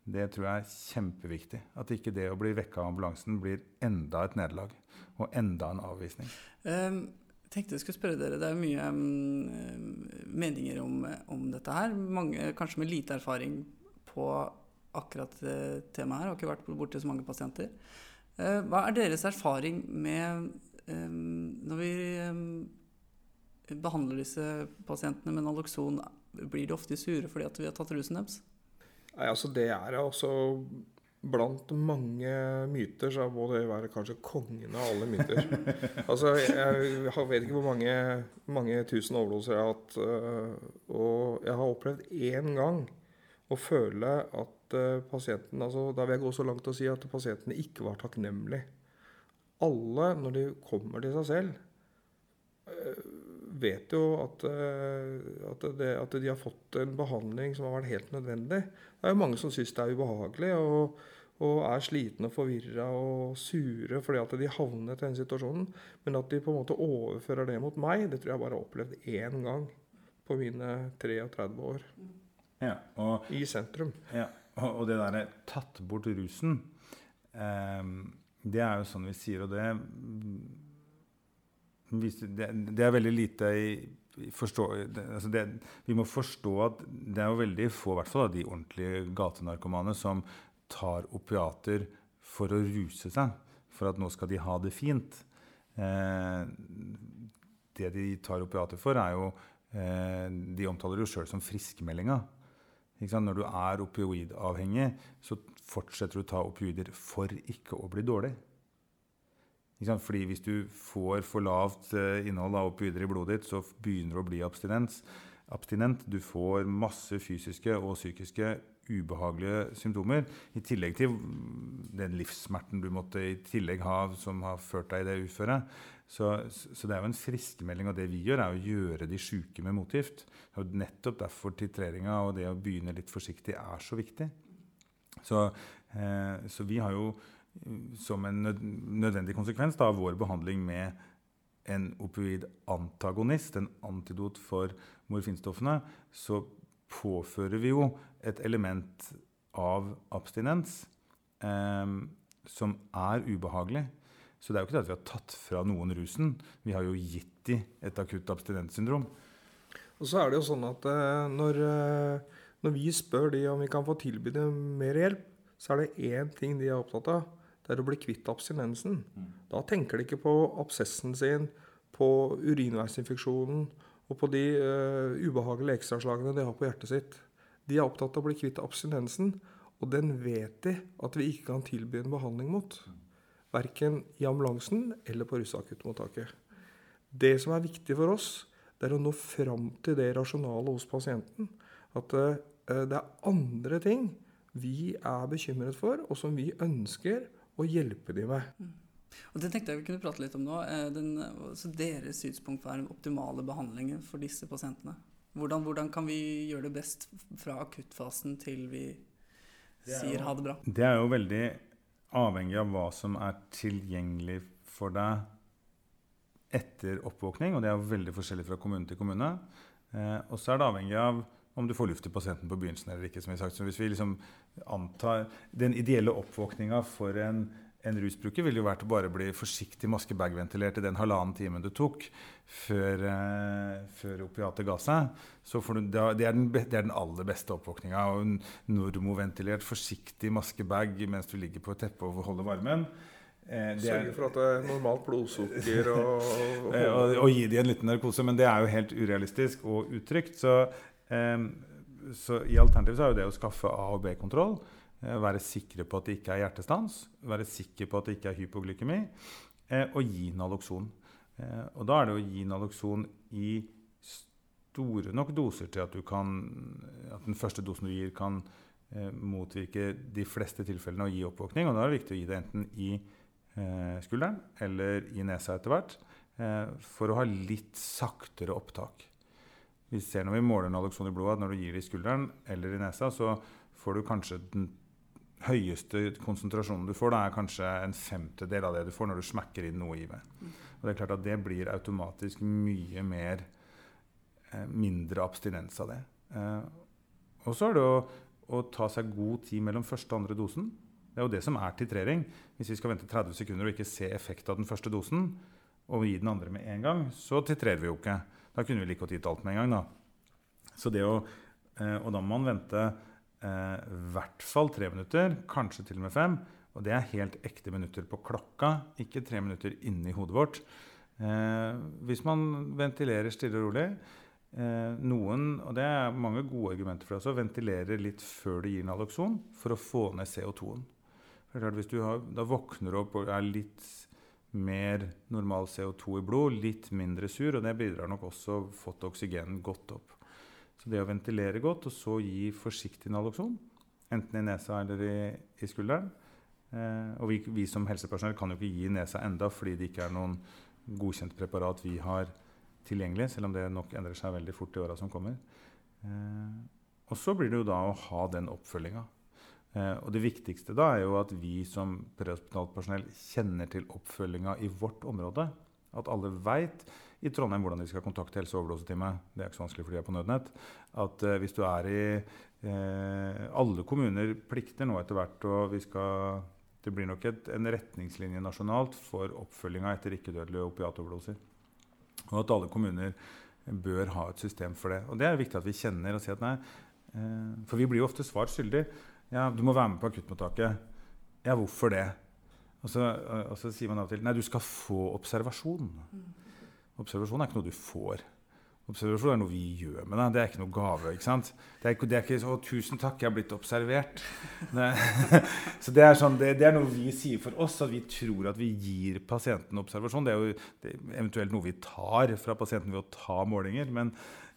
Det tror jeg er kjempeviktig. At ikke det å bli vekka av ambulansen blir enda et nederlag. Og enda en avvisning. Um, tenkte jeg skulle spørre dere, Det er mye um, meninger om, om, dette her. Mange kanskje med lite erfaring på akkurat det temaet her. Jeg Har ikke vært borti så mange pasienter. Uh, hva er deres erfaring med um, når vi behandler disse pasientene med Naloxon? Blir de ofte sure fordi vi har tatt rusen deres? Nei, altså Det er altså Blant mange myter så må det være kanskje kongen av alle myter. altså, Jeg vet ikke hvor mange, mange tusen overdoser jeg har hatt. Og jeg har opplevd én gang å føle at øh, pasienten altså, Da vil jeg gå så langt og si at pasientene ikke var takknemlige. Alle, når de kommer til seg selv, øh, vet jo at, at, det, at de har fått en behandling som har vært helt nødvendig. Det er jo mange som syns det er ubehagelig og, og er slitne og forvirra og sure fordi at de havnet i den situasjonen. Men at de på en måte overfører det mot meg, det tror jeg bare har opplevd én gang på mine 33 år ja, og, i sentrum. Ja, og, og det derre tatt bort rusen, eh, det er jo sånn vi sier, og det det, er veldig lite i forstå, det, altså det, vi må forstå at det er jo veldig få, hvert fall de ordentlige gatenarkomane, som tar opiater for å ruse seg. For at nå skal de ha det fint. Eh, det de tar opiater for, er jo eh, De omtaler jo sjøl som friskmeldinga. Når du er opioidavhengig, så fortsetter du å ta opioider for ikke å bli dårlig. Fordi hvis du får for lavt eh, innhold av opioider i blodet ditt, så begynner du å bli abstinent. Du får masse fysiske og psykiske ubehagelige symptomer. I tillegg til den livssmerten du måtte i tillegg ha som har ført deg i det uføret. Så, så, det er jo en friskmelding. Og det vi gjør, er å gjøre de sjuke med motgift. Og nettopp derfor titreringa og det å begynne litt forsiktig er så viktig. Så, eh, så vi har jo som en nødvendig konsekvens av vår behandling med en opioid-antagonist, en antidot for morfinstoffene, så påfører vi jo et element av abstinens eh, som er ubehagelig. Så det er jo ikke det at vi har tatt fra noen rusen. Vi har jo gitt dem et akutt abstinenssyndrom. Og så er det jo sånn at eh, når, eh, når vi spør de om vi kan få tilby dem mer hjelp, så er det én ting de er opptatt av det er å bli kvitt abstinensen. Mm. Da tenker de ikke på absessen sin, på urinveisinfeksjonen og på de uh, ubehagelige ekstraslagene de har på hjertet sitt. De er opptatt av å bli kvitt abstinensen, og den vet de at vi ikke kan tilby en behandling mot. Verken i ambulansen eller på russakuttmottaket. Det som er viktig for oss, det er å nå fram til det rasjonale hos pasienten. At uh, det er andre ting vi er bekymret for, og som vi ønsker å hjelpe dem med. Mm. Og Det tenkte jeg vi kunne prate litt om nå. Den, så deres synspunkt på den optimale behandlingen for disse pasientene. Hvordan, hvordan, kan vi gjøre det best fra akuttfasen til vi sier ha det bra? Det er jo veldig avhengig av hva som er tilgjengelig for deg etter oppvåkning. Og det er veldig forskjellig fra kommune til kommune. Eh, og så er det avhengig av om du får luft i pasienten på begynnelsen eller ikke. som har sagt. Så hvis vi liksom antar Den ideelle oppvåkninga for en, en, rusbruker ville jo vært å bare bli forsiktig maskebagventilert i den halvannen timen du tok før, eh, før opiatet ga seg. Du, det, er den, det, er den, aller beste oppvåkninga. Normoventilert, forsiktig maskebag mens du ligger på et teppe og holder varmen. Eh, Sørge for at det er normalt blodsukker og, og, og, og, og gi dem en liten narkose. Men det er jo helt urealistisk og utrygt. Så så I alternativet så er jo det å skaffe A- og B-kontroll. Eh, være sikre på at det ikke er hjertestans, være sikre på at det ikke er hypoglykemi, eh, og gi Naloxon. Eh, og da er det å gi Naloxon i store nok doser til at, kan, at den første dosen du gir, kan motvirke de fleste tilfellene og gi oppvåkning. Og da er det viktig å gi det enten i skulderen eller i nesa etter hvert, for å ha litt saktere opptak. Vi ser når vi måler naloxon i blodet, at når du gir det i skulderen eller i nesa, så får du kanskje den høyeste konsentrasjonen du får, da er kanskje en femtedel av det du får når du smekker inn noe i det. Og det er klart at det blir automatisk mye mer eh, mindre abstinens av det. Eh, og så er det å å ta seg god tid mellom første og andre dosen. Det er jo det som er titrering. Hvis vi skal vente 30 sekunder og ikke se effekt av den første dosen, og gi den andre med en gang, så titrerer vi jo ikke. Da kunne vi like godt gitt alt med en gang. da. Så det å, eh, og da må man vente eh, hvert fall tre minutter, kanskje til og med fem. Og det er helt ekte minutter på klokka, ikke tre minutter inni hodet vårt. Eh, hvis man ventilerer stille og rolig eh, Noen, og det er mange gode argumenter for det også, ventilerer litt før du gir Naloxon for å få ned CO2-en. Hvis du har, da våkner du opp og er litt mer normal CO2 i blod, litt mindre sur, og det bidrar nok også fått oksygenen godt opp. Så det å ventilere godt og så gi forsiktig Nalokson, enten i nesa eller i, i skulderen eh, Og vi, vi, som helsepersonell kan jo ikke gi nesa enda fordi det ikke er noen godkjent preparat vi har tilgjengelig, selv om det nok endrer seg veldig fort i åra som kommer. Eh, og så blir det jo da å ha den oppfølginga. Eh, og det viktigste da er jo at vi som prehospitalt personell kjenner til oppfølginga i vårt område. At alle veit i Trondheim hvordan de skal kontakte helse- og overdoseteamet. Det er ikke så vanskelig fordi de er på nødnett. At eh, hvis du er i eh, Alle kommuner plikter nå etter hvert og skal det blir nok et, en retningslinje nasjonalt for oppfølginga etter ikke-dødelige opiatoverdoser. Og at alle kommuner bør ha et system for det. Og det er viktig at vi kjenner og sier at nei, eh, For vi blir jo ofte svart skyldig. Ja, du må være med på akuttmottaket. Ja, hvorfor det? Og så, og så, sier man av og til nei, du skal få observasjon. Observasjon er ikke noe du får. Observasjon er noe vi gjør med deg. Det er ikke noe gave. ikke sant? Det er, det er ikke så 'Tusen takk, jeg har blitt observert'. Så det er, sånn, det, det er, noe vi sier for oss, at vi tror at vi gir pasienten observasjon. Det er jo er eventuelt noe vi tar fra pasienten ved å ta målinger. Men,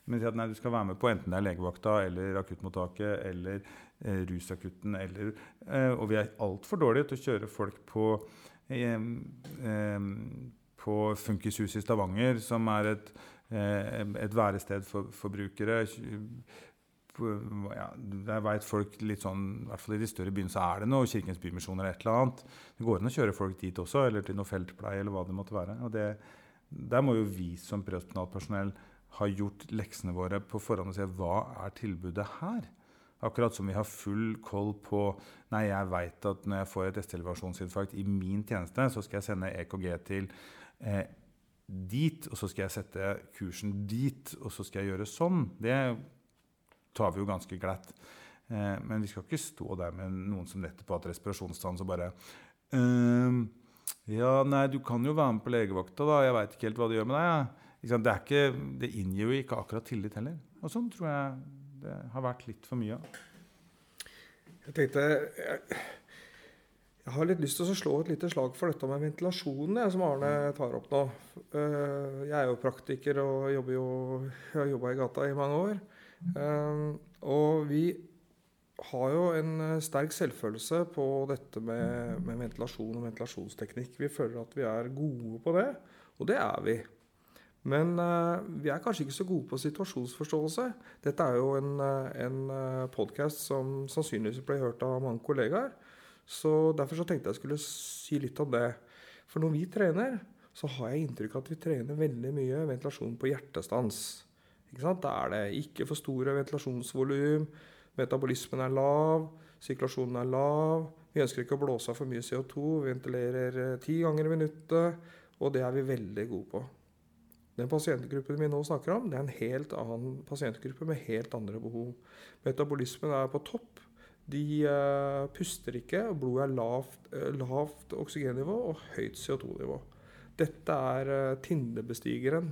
men at nei, du skal være med på enten det er legevakta eller akuttmottaket eller eh, rusakutten. Eller, eh, og vi er altfor dårlige til å kjøre folk på, eh, eh, på Funkishuset i Stavanger, som er et, eh, et værested for, forbrukere. Ja, jeg veit folk litt sånn, i hvert fall i de større byene så er det noe Kirkens Bymisjon eller et eller annet. Det går an å kjøre folk dit også, eller til noe feltpleie eller hva det måtte være. Og det, der må jo vi som prehospitalt ha gjort leksene våre på forhånd og se hva er tilbudet her. Akkurat som vi har full koll på Nei, jeg veit at når jeg får et ST-elevasjonsinfarkt i min tjeneste, så skal jeg sende EKG til eh, dit, og så skal jeg sette kursen dit, og så skal jeg gjøre sånn. Det tar vi jo ganske glatt. Eh, men vi skal ikke stå der med noen som letter på at respirasjonsstans og bare ehm, Ja, nei, du kan jo være med på legevakta, da. Jeg veit ikke helt hva det gjør med deg. Ja. Det, ikke, det inngir jo ikke akkurat tillit heller. Og sånn tror jeg det har vært litt for mye av. Jeg tenkte jeg, jeg, har litt lyst til å slå et lite slag for dette med ventilasjonen, som Arne tar opp nå. Eh, jeg er jo praktiker og jobber jo, har jobba i gata i mange år. Eh, og vi har jo en sterk selvfølelse på dette med, med ventilasjon og ventilasjonsteknikk. Vi føler at vi er gode på det, og det er vi. Men uh, vi er kanskje ikke så gode på situasjonsforståelse. Dette er jo en, en podkast som sannsynligvis ble hørt av mange kollegaer. Så Derfor så tenkte jeg skulle si litt om det. For når vi trener, så har jeg inntrykk av at vi trener veldig mye ventilasjon på hjertestans. Ikke sant? Da er det ikke for store ventilasjonsvolum, metabolismen er lav, sirkulasjonen er lav. Vi ønsker ikke å blåse av for mye CO2, vi ventilerer ti ganger i minuttet. Og det er vi veldig gode på. Den pasientgruppen vi nå snakker om, det er en helt annen pasientgruppe med helt andre behov. Metabolismen er på topp. De uh, puster ikke, og blodet er lavt, uh, lavt oksygennivå og høyt CO2-nivå. Dette er uh, Tindebestigeren.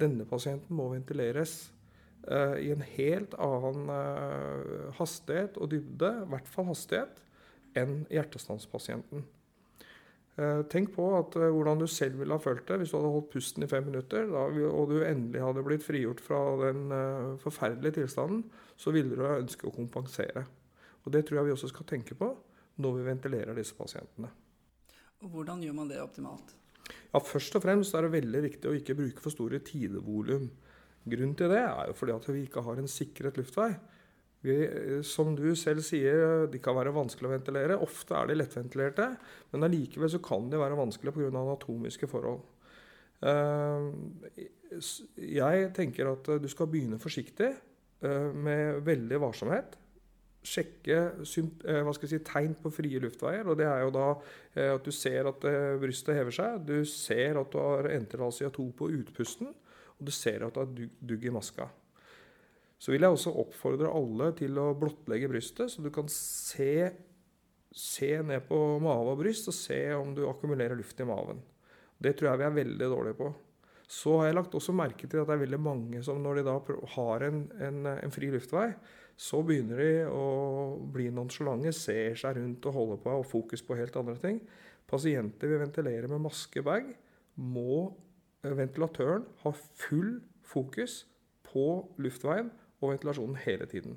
Denne pasienten må ventileres i en helt annen hastighet og dybde, i hvert fall hastighet, enn hjertestanspasienten. Eh, tenk på at, eh, hvordan du selv ville ha følt det hvis du hadde holdt pusten i fem minutter, da, og du endelig hadde blitt frigjort fra den forferdelige tilstanden, så ville du ønske å kompensere. Og Det tror jeg vi også skal tenke på når vi ventilerer disse pasientene. Og Hvordan gjør man det optimalt? Ja, Først og fremst er det veldig viktig å ikke bruke for store tidevolum. Grunnen til det er jo fordi at vi ikke har en sikret luftvei. Vi, som du selv sier, de kan være vanskelig å ventilere. Ofte er de lettventilerte, men allikevel så kan de være vanskelig pga. anatomiske forhold. Eh, jeg tenker at du skal begynne forsiktig, eh, med veldig varsomhet. Sjekke eh, si, tegn på frie luftveier. og Det er jo da eh, at du ser at eh, brystet hever seg, du ser at du har enterhals CO2 på utpusten, og du ser at du har dugg i maska. Så vil jeg også oppfordre alle til å blottlegge brystet, så du kan se, se ned på mage og bryst og se om du akkumulerer luft i maven. Det tror jeg vi er veldig dårlige på. Så har jeg lagt også merke til at det er veldig mange som når de da har en, en, en fri luftvei, så begynner de å bli nonsjalante, ser seg rundt og holder på og fokus på helt andre ting. Pasienter vi ventilerer med maskebag, må ventilatøren ha full fokus på luftveien og ventilasjonen hele tiden.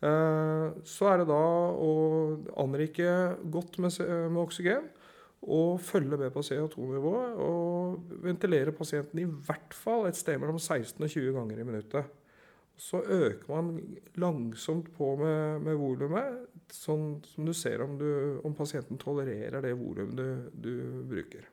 Eh, så er det da å anrike godt med, med oksygen og følge med på CO2-nivået og ventilere pasienten i hvert fall et sted mellom 16 og 20 ganger i minuttet så øker man langsomt på med, med volumet, sånn som du ser om, du, om pasienten tolererer det volumet du, du, bruker.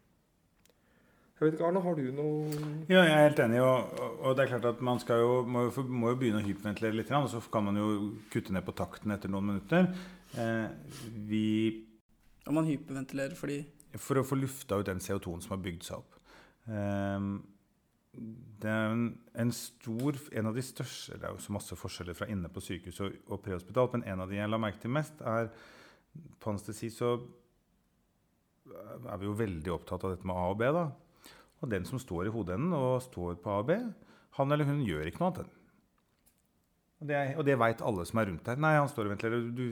Jeg vet ikke, Arne, har du noe Ja, jeg er helt enig. Og, og det er klart at man jo, må, jo, må, jo, begynne å hyperventilere litt. Og så kan man jo kutte ned på takten etter noen minutter. Eh, vi Og man hyperventilerer fordi For å få lufta ut den CO2-en som har bygd seg opp. Eh, det er en, en, stor En av de største Det er jo så masse forskjeller fra inne på sykehus og, og prehospitalt, men en av de jeg la merke til mest, er På anestesi så er vi jo veldig opptatt av dette med A og B. da. Og den som står i hodeenden og står på A og B, han eller hun gjør ikke noe annet. Og det, og det veit alle som er rundt der. Nei, han står og ventilerer. Du,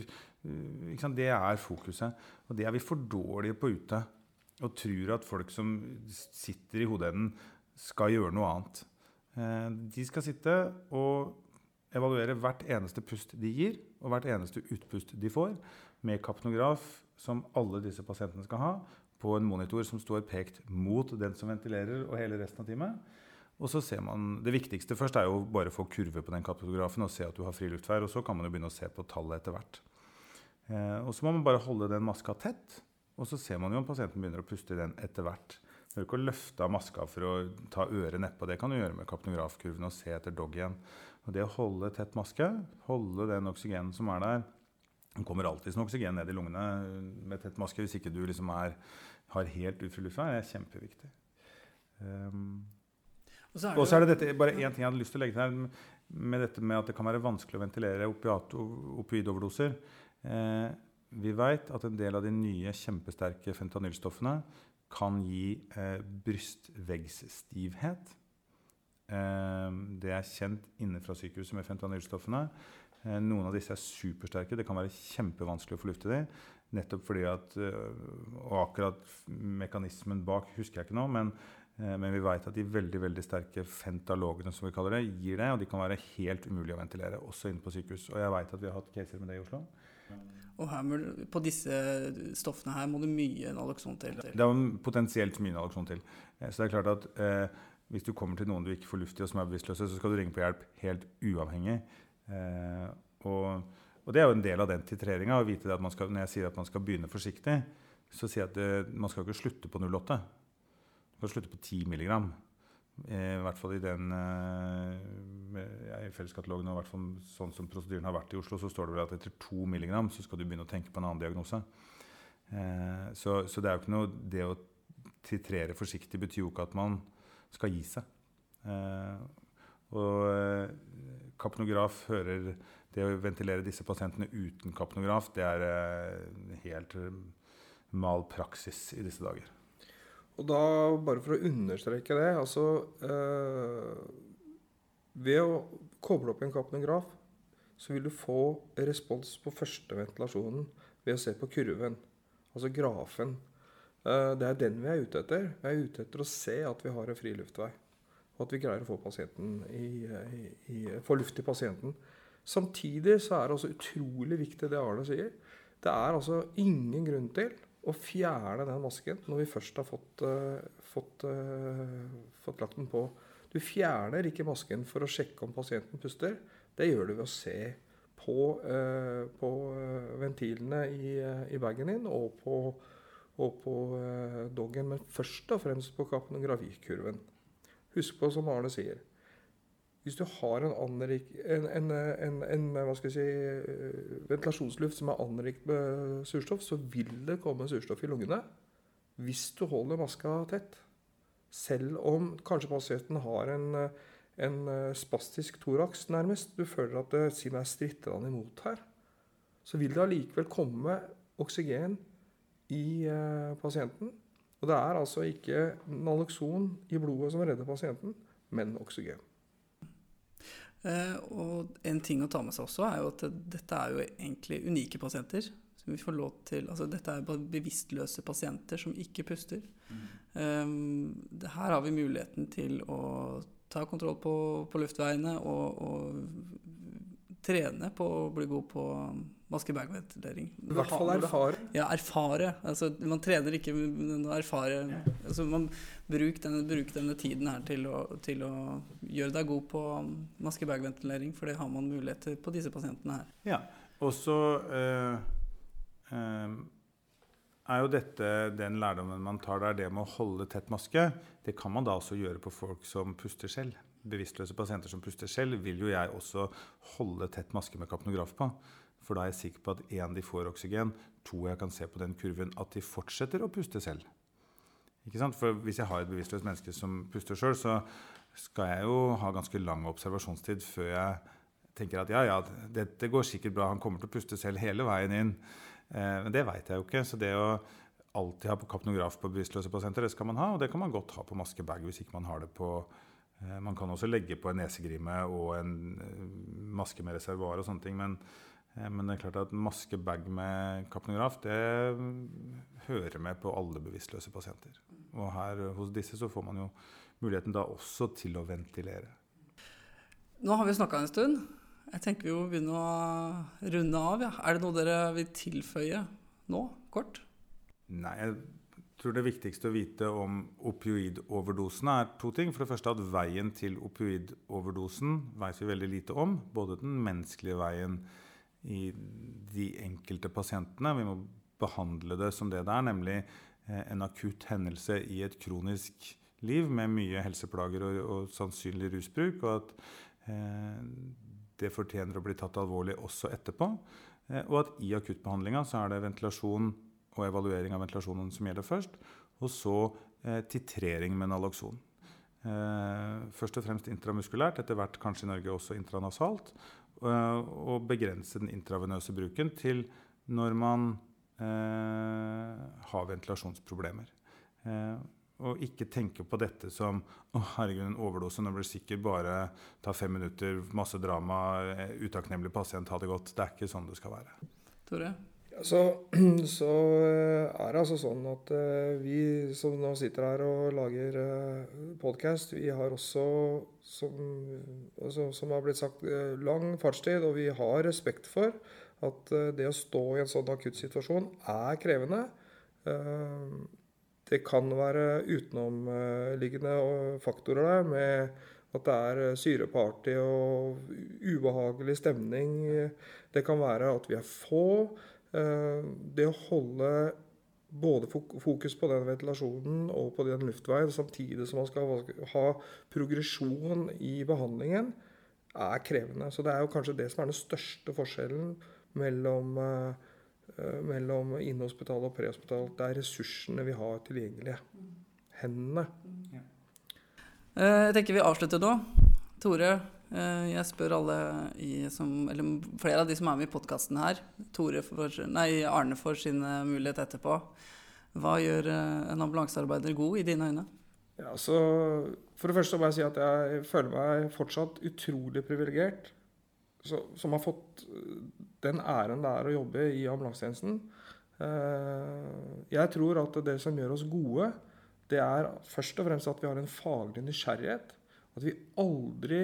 det er fokuset. Og det er vi for dårlige på ute. Og tror at folk som sitter i hodeenden, skal gjøre noe annet. Eh, de skal sitte og evaluere hvert eneste pust de gir, og hvert eneste utpust de får, med kapnograf, som alle disse pasientene skal ha, på en monitor som står pekt mot den som ventilerer, og hele resten av teamet. Og så ser man, Det viktigste først er jo bare å få kurve på den kapnografen og se at du har fri. Og så kan man jo begynne å se på tallet etter hvert. Eh, og så må man bare holde den maska tett, og så ser man jo om pasienten begynner å puste i den etter hvert. Du behøver ikke å løfte av maska for å ta øret nedpå. Det kan du gjøre med kapnografkurven og se etter dog igjen. Og det å holde tett maske, holde den oksygenen som er der Det kommer alltid noe oksygen ned i lungene med tett maske hvis ikke du liksom er, har helt utfri luft. Det er kjempeviktig. Um, og så er, det, er det dette, bare én ting jeg hadde lyst til å legge til her, med dette med at det kan være vanskelig å ventilere opioidoverdoser. Eh, vi vet at en del av de nye kjempesterke fentanylstoffene kan gi eh, brystveggsstivhet. Eh, det er kjent inne fra sykehuset med fentanylstoffene. Eh, noen av disse er supersterke. Det kan være kjempevanskelig å få luft i dem. Nettopp fordi at eh, Og akkurat mekanismen bak husker jeg ikke nå, men, eh, men vi vet at de veldig veldig sterke fentalogene som vi kaller det, gir det. Og de kan være helt umulig å ventilere, også inne på sykehus. Og jeg vet at vi har hatt caser med det i Oslo. Og her, på disse stoffene her må det mye naloxon til? Det er potensielt mye naloxon til. Eh, så det er klart at eh, hvis du kommer til noen du ikke får luft i og som er bevisstløse, så skal du ringe på hjelp helt uavhengig. Eh, og, og, det er jo en del av den titreringa. Når jeg sier at man skal begynne forsiktig, så sier jeg at det, eh, man skal ikke slutte på 08. Du kan slutte på 10 milligram. I hvert fall i den ja, i felleskatalogen, og hvert fall sånn som prosedyren har vært i Oslo, så står det vel at etter to milligram så skal du begynne å tenke på en annen diagnose. Eh, så, så, det er jo ikke noe Det å titrere forsiktig betyr jo ikke at man skal gi seg. Eh, og eh, kapnograf hører Det å ventilere disse pasientene uten kapnograf, det er eh, helt mal praksis i disse dager. Og da, bare for å understreke det altså eh, Ved å koble opp en kapnograf, så vil du få respons på første ventilasjonen ved å se på kurven, altså grafen. Eh, det er den vi er ute etter. Vi er ute etter å se at vi har en fri luftvei. Og at vi greier å få, i, i, i, få luft i pasienten. Samtidig så er det også utrolig viktig det Arne sier. Det er altså ingen grunn til å fjerne den masken når vi først har fått, uh, fått, uh, fått, lagt den på. Du fjerner ikke masken for å sjekke om pasienten puster. Det gjør du ved å se på, uh, på ventilene i, i, bagen din og på, og på doggen, men først og fremst på kapnografikurven. Husk på, som Arne sier, hvis du har en, anrik, en, en, en, si, eh, ventilasjonsluft som er anrikt med surstoff, så vil det komme surstoff i lungene hvis du holder maska tett. Selv om kanskje pasienten har en, en spastisk toraks, nærmest. Du føler at det si meg stritter han imot her. Så vil det allikevel komme oksygen i eh, pasienten. Og det er altså ikke Naloxon i blodet som redder pasienten, men oksygen. Eh, og en ting å ta med seg også er jo at dette er jo egentlig unike pasienter. Som vi får lov til, altså Dette er bevisstløse pasienter som ikke puster. Mm. Um, her har vi muligheten til å ta kontroll på, på luftveiene og, og trene på å bli god på maske-bag-ventilering. I hvert fall erfare. Ja, erfare. Altså, man trener ikke, men å erfare. Altså, man Bruk denne, bruk denne, tiden her til å, til å, gjøre deg god på maske-bag-ventilering, for det har man muligheter på disse pasientene her. Ja, og så øh, øh, er jo dette den lærdommen man tar der, det med å holde tett maske. Det kan man da også gjøre på folk som puster selv. Bevisstløse pasienter som puster selv, vil jo jeg også holde tett maske med kapnograf på. For da er jeg sikker på at én, de får oksygen, to, jeg kan se på den kurven at de fortsetter å puste selv. Ikke sant? For hvis jeg har et bevisstløst menneske som puster sjøl, så skal jeg jo ha ganske lang observasjonstid før jeg tenker at ja, ja, dette går sikkert bra, han kommer til å puste selv hele veien inn. Eh, men det veit jeg jo ikke. Så det å alltid ha på kapnograf på bevisstløse pasienter, det skal man ha. Og det kan man godt ha på maskebag hvis ikke man har det på Man kan også legge på en nesegrime og en eh, maske med reservoar og sånne ting. men Eh, men det er klart at maskebag med kapnograf det hører med på alle bevisstløse pasienter. Og her hos disse så får man jo muligheten da også til å ventilere. Nå har vi snakka en stund. Jeg tenker vi må begynne å runde av. Ja. Er det noe dere vil tilføye nå, kort? Nei, jeg tror det viktigste å vite om opioidoverdosene er to ting. For det første at veien til opioidoverdosen vet vi veldig lite om. Både den menneskelige veien i de enkelte pasientene. Vi må behandle det som det det er, nemlig eh, en akutt hendelse i et kronisk liv med mye helseplager og, og sannsynlig rusbruk. Og at eh, det fortjener å bli tatt alvorlig også etterpå. Eh, og at i akuttbehandlinga så er det ventilasjon og evaluering av ventilasjonen som gjelder først. Og så eh, titrering med nalokson. Eh, først og fremst intramuskulært, etter hvert kanskje i Norge også intranasalt og eh, begrense den intravenøse bruken til når man eh, har ventilasjonsproblemer. Eh, og ikke tenke på dette som å herregud, en overdose, nå blir det sikkert bare ta fem minutter, masse drama, eh, utakknemlig pasient, ha det godt. Det er ikke sånn det skal være. Tore? Så, så, eh, er det altså sånn at uh, vi som nå sitter her og lager uh, podkast, vi har også, som, altså, som har blitt sagt, lang fartstid. Og vi har respekt for at det å stå i en sånn akutt situasjon er krevende. det kan være utenomliggende faktorer der med at det er syreparty og ubehagelig stemning. Det kan være at vi er få. Eh, det å holde både fokus på den ventilasjonen og på den luftveien, samtidig som man skal ha progresjon i behandlingen, er krevende. Så det er jo kanskje det som er den største forskjellen mellom, uh, mellom innhospitalet og prehospitalet. Det er ressursene vi har tilgjengelige. Hendene. Jeg tenker vi avslutter nå. Tore, Eh, jeg spør alle i, som, eller flere av de som er med i podkasten her, for, nei, Arne for sin eh, mulighet etterpå. Hva gjør eh, en ambulansearbeider god i dine øyne? Ja, så For det første må jeg si at jeg føler meg fortsatt utrolig privilegert som har fått den æren det er å jobbe i ambulansetjenesten. Jeg tror at det som gjør oss gode, det er først og fremst at vi har en faglig nysgjerrighet. At vi aldri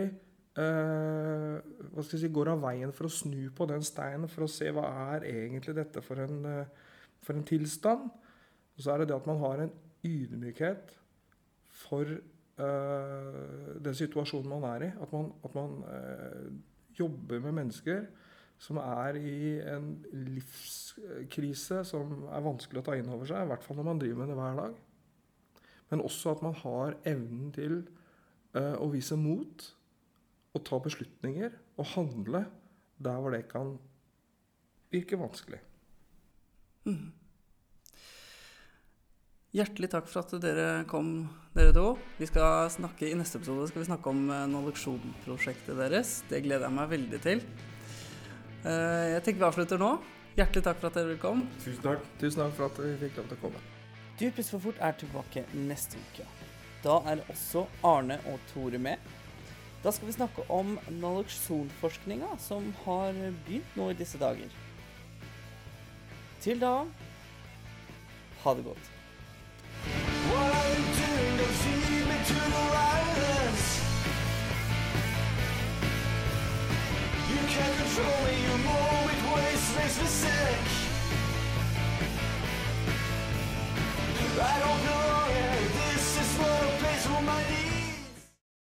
Uh, hva skal jeg si, går av veien for å snu på den steinen for å se hva er egentlig dette for en, uh, for en tilstand. Og så er det det at man har en ydmykhet for uh, den situasjonen man er i. At man, at man jobber med mennesker som er i en livskrise som er vanskelig å ta inn over seg. I hvert fall når man driver med det hver dag. Men også at man har evnen til å vise mot å ta beslutninger og handle der hvor det kan virke vanskelig. Hjertelig takk for at dere kom, dere to. Vi skal snakke, I neste episode skal vi snakke om eh, Naloxon-prosjektet deres. Det gleder jeg meg veldig til. Eh, Jeg tenker vi avslutter nå. Hjertelig takk for at dere kom. Tusen takk. Tusen takk for at vi fikk lov til å komme. Du for fort er tilbake neste uke. Da er også Arne og Tore med. Da skal vi snakke om Knowledge Zone-forskninga som har begynt nå i disse dager. Til da ha det godt. I don't know.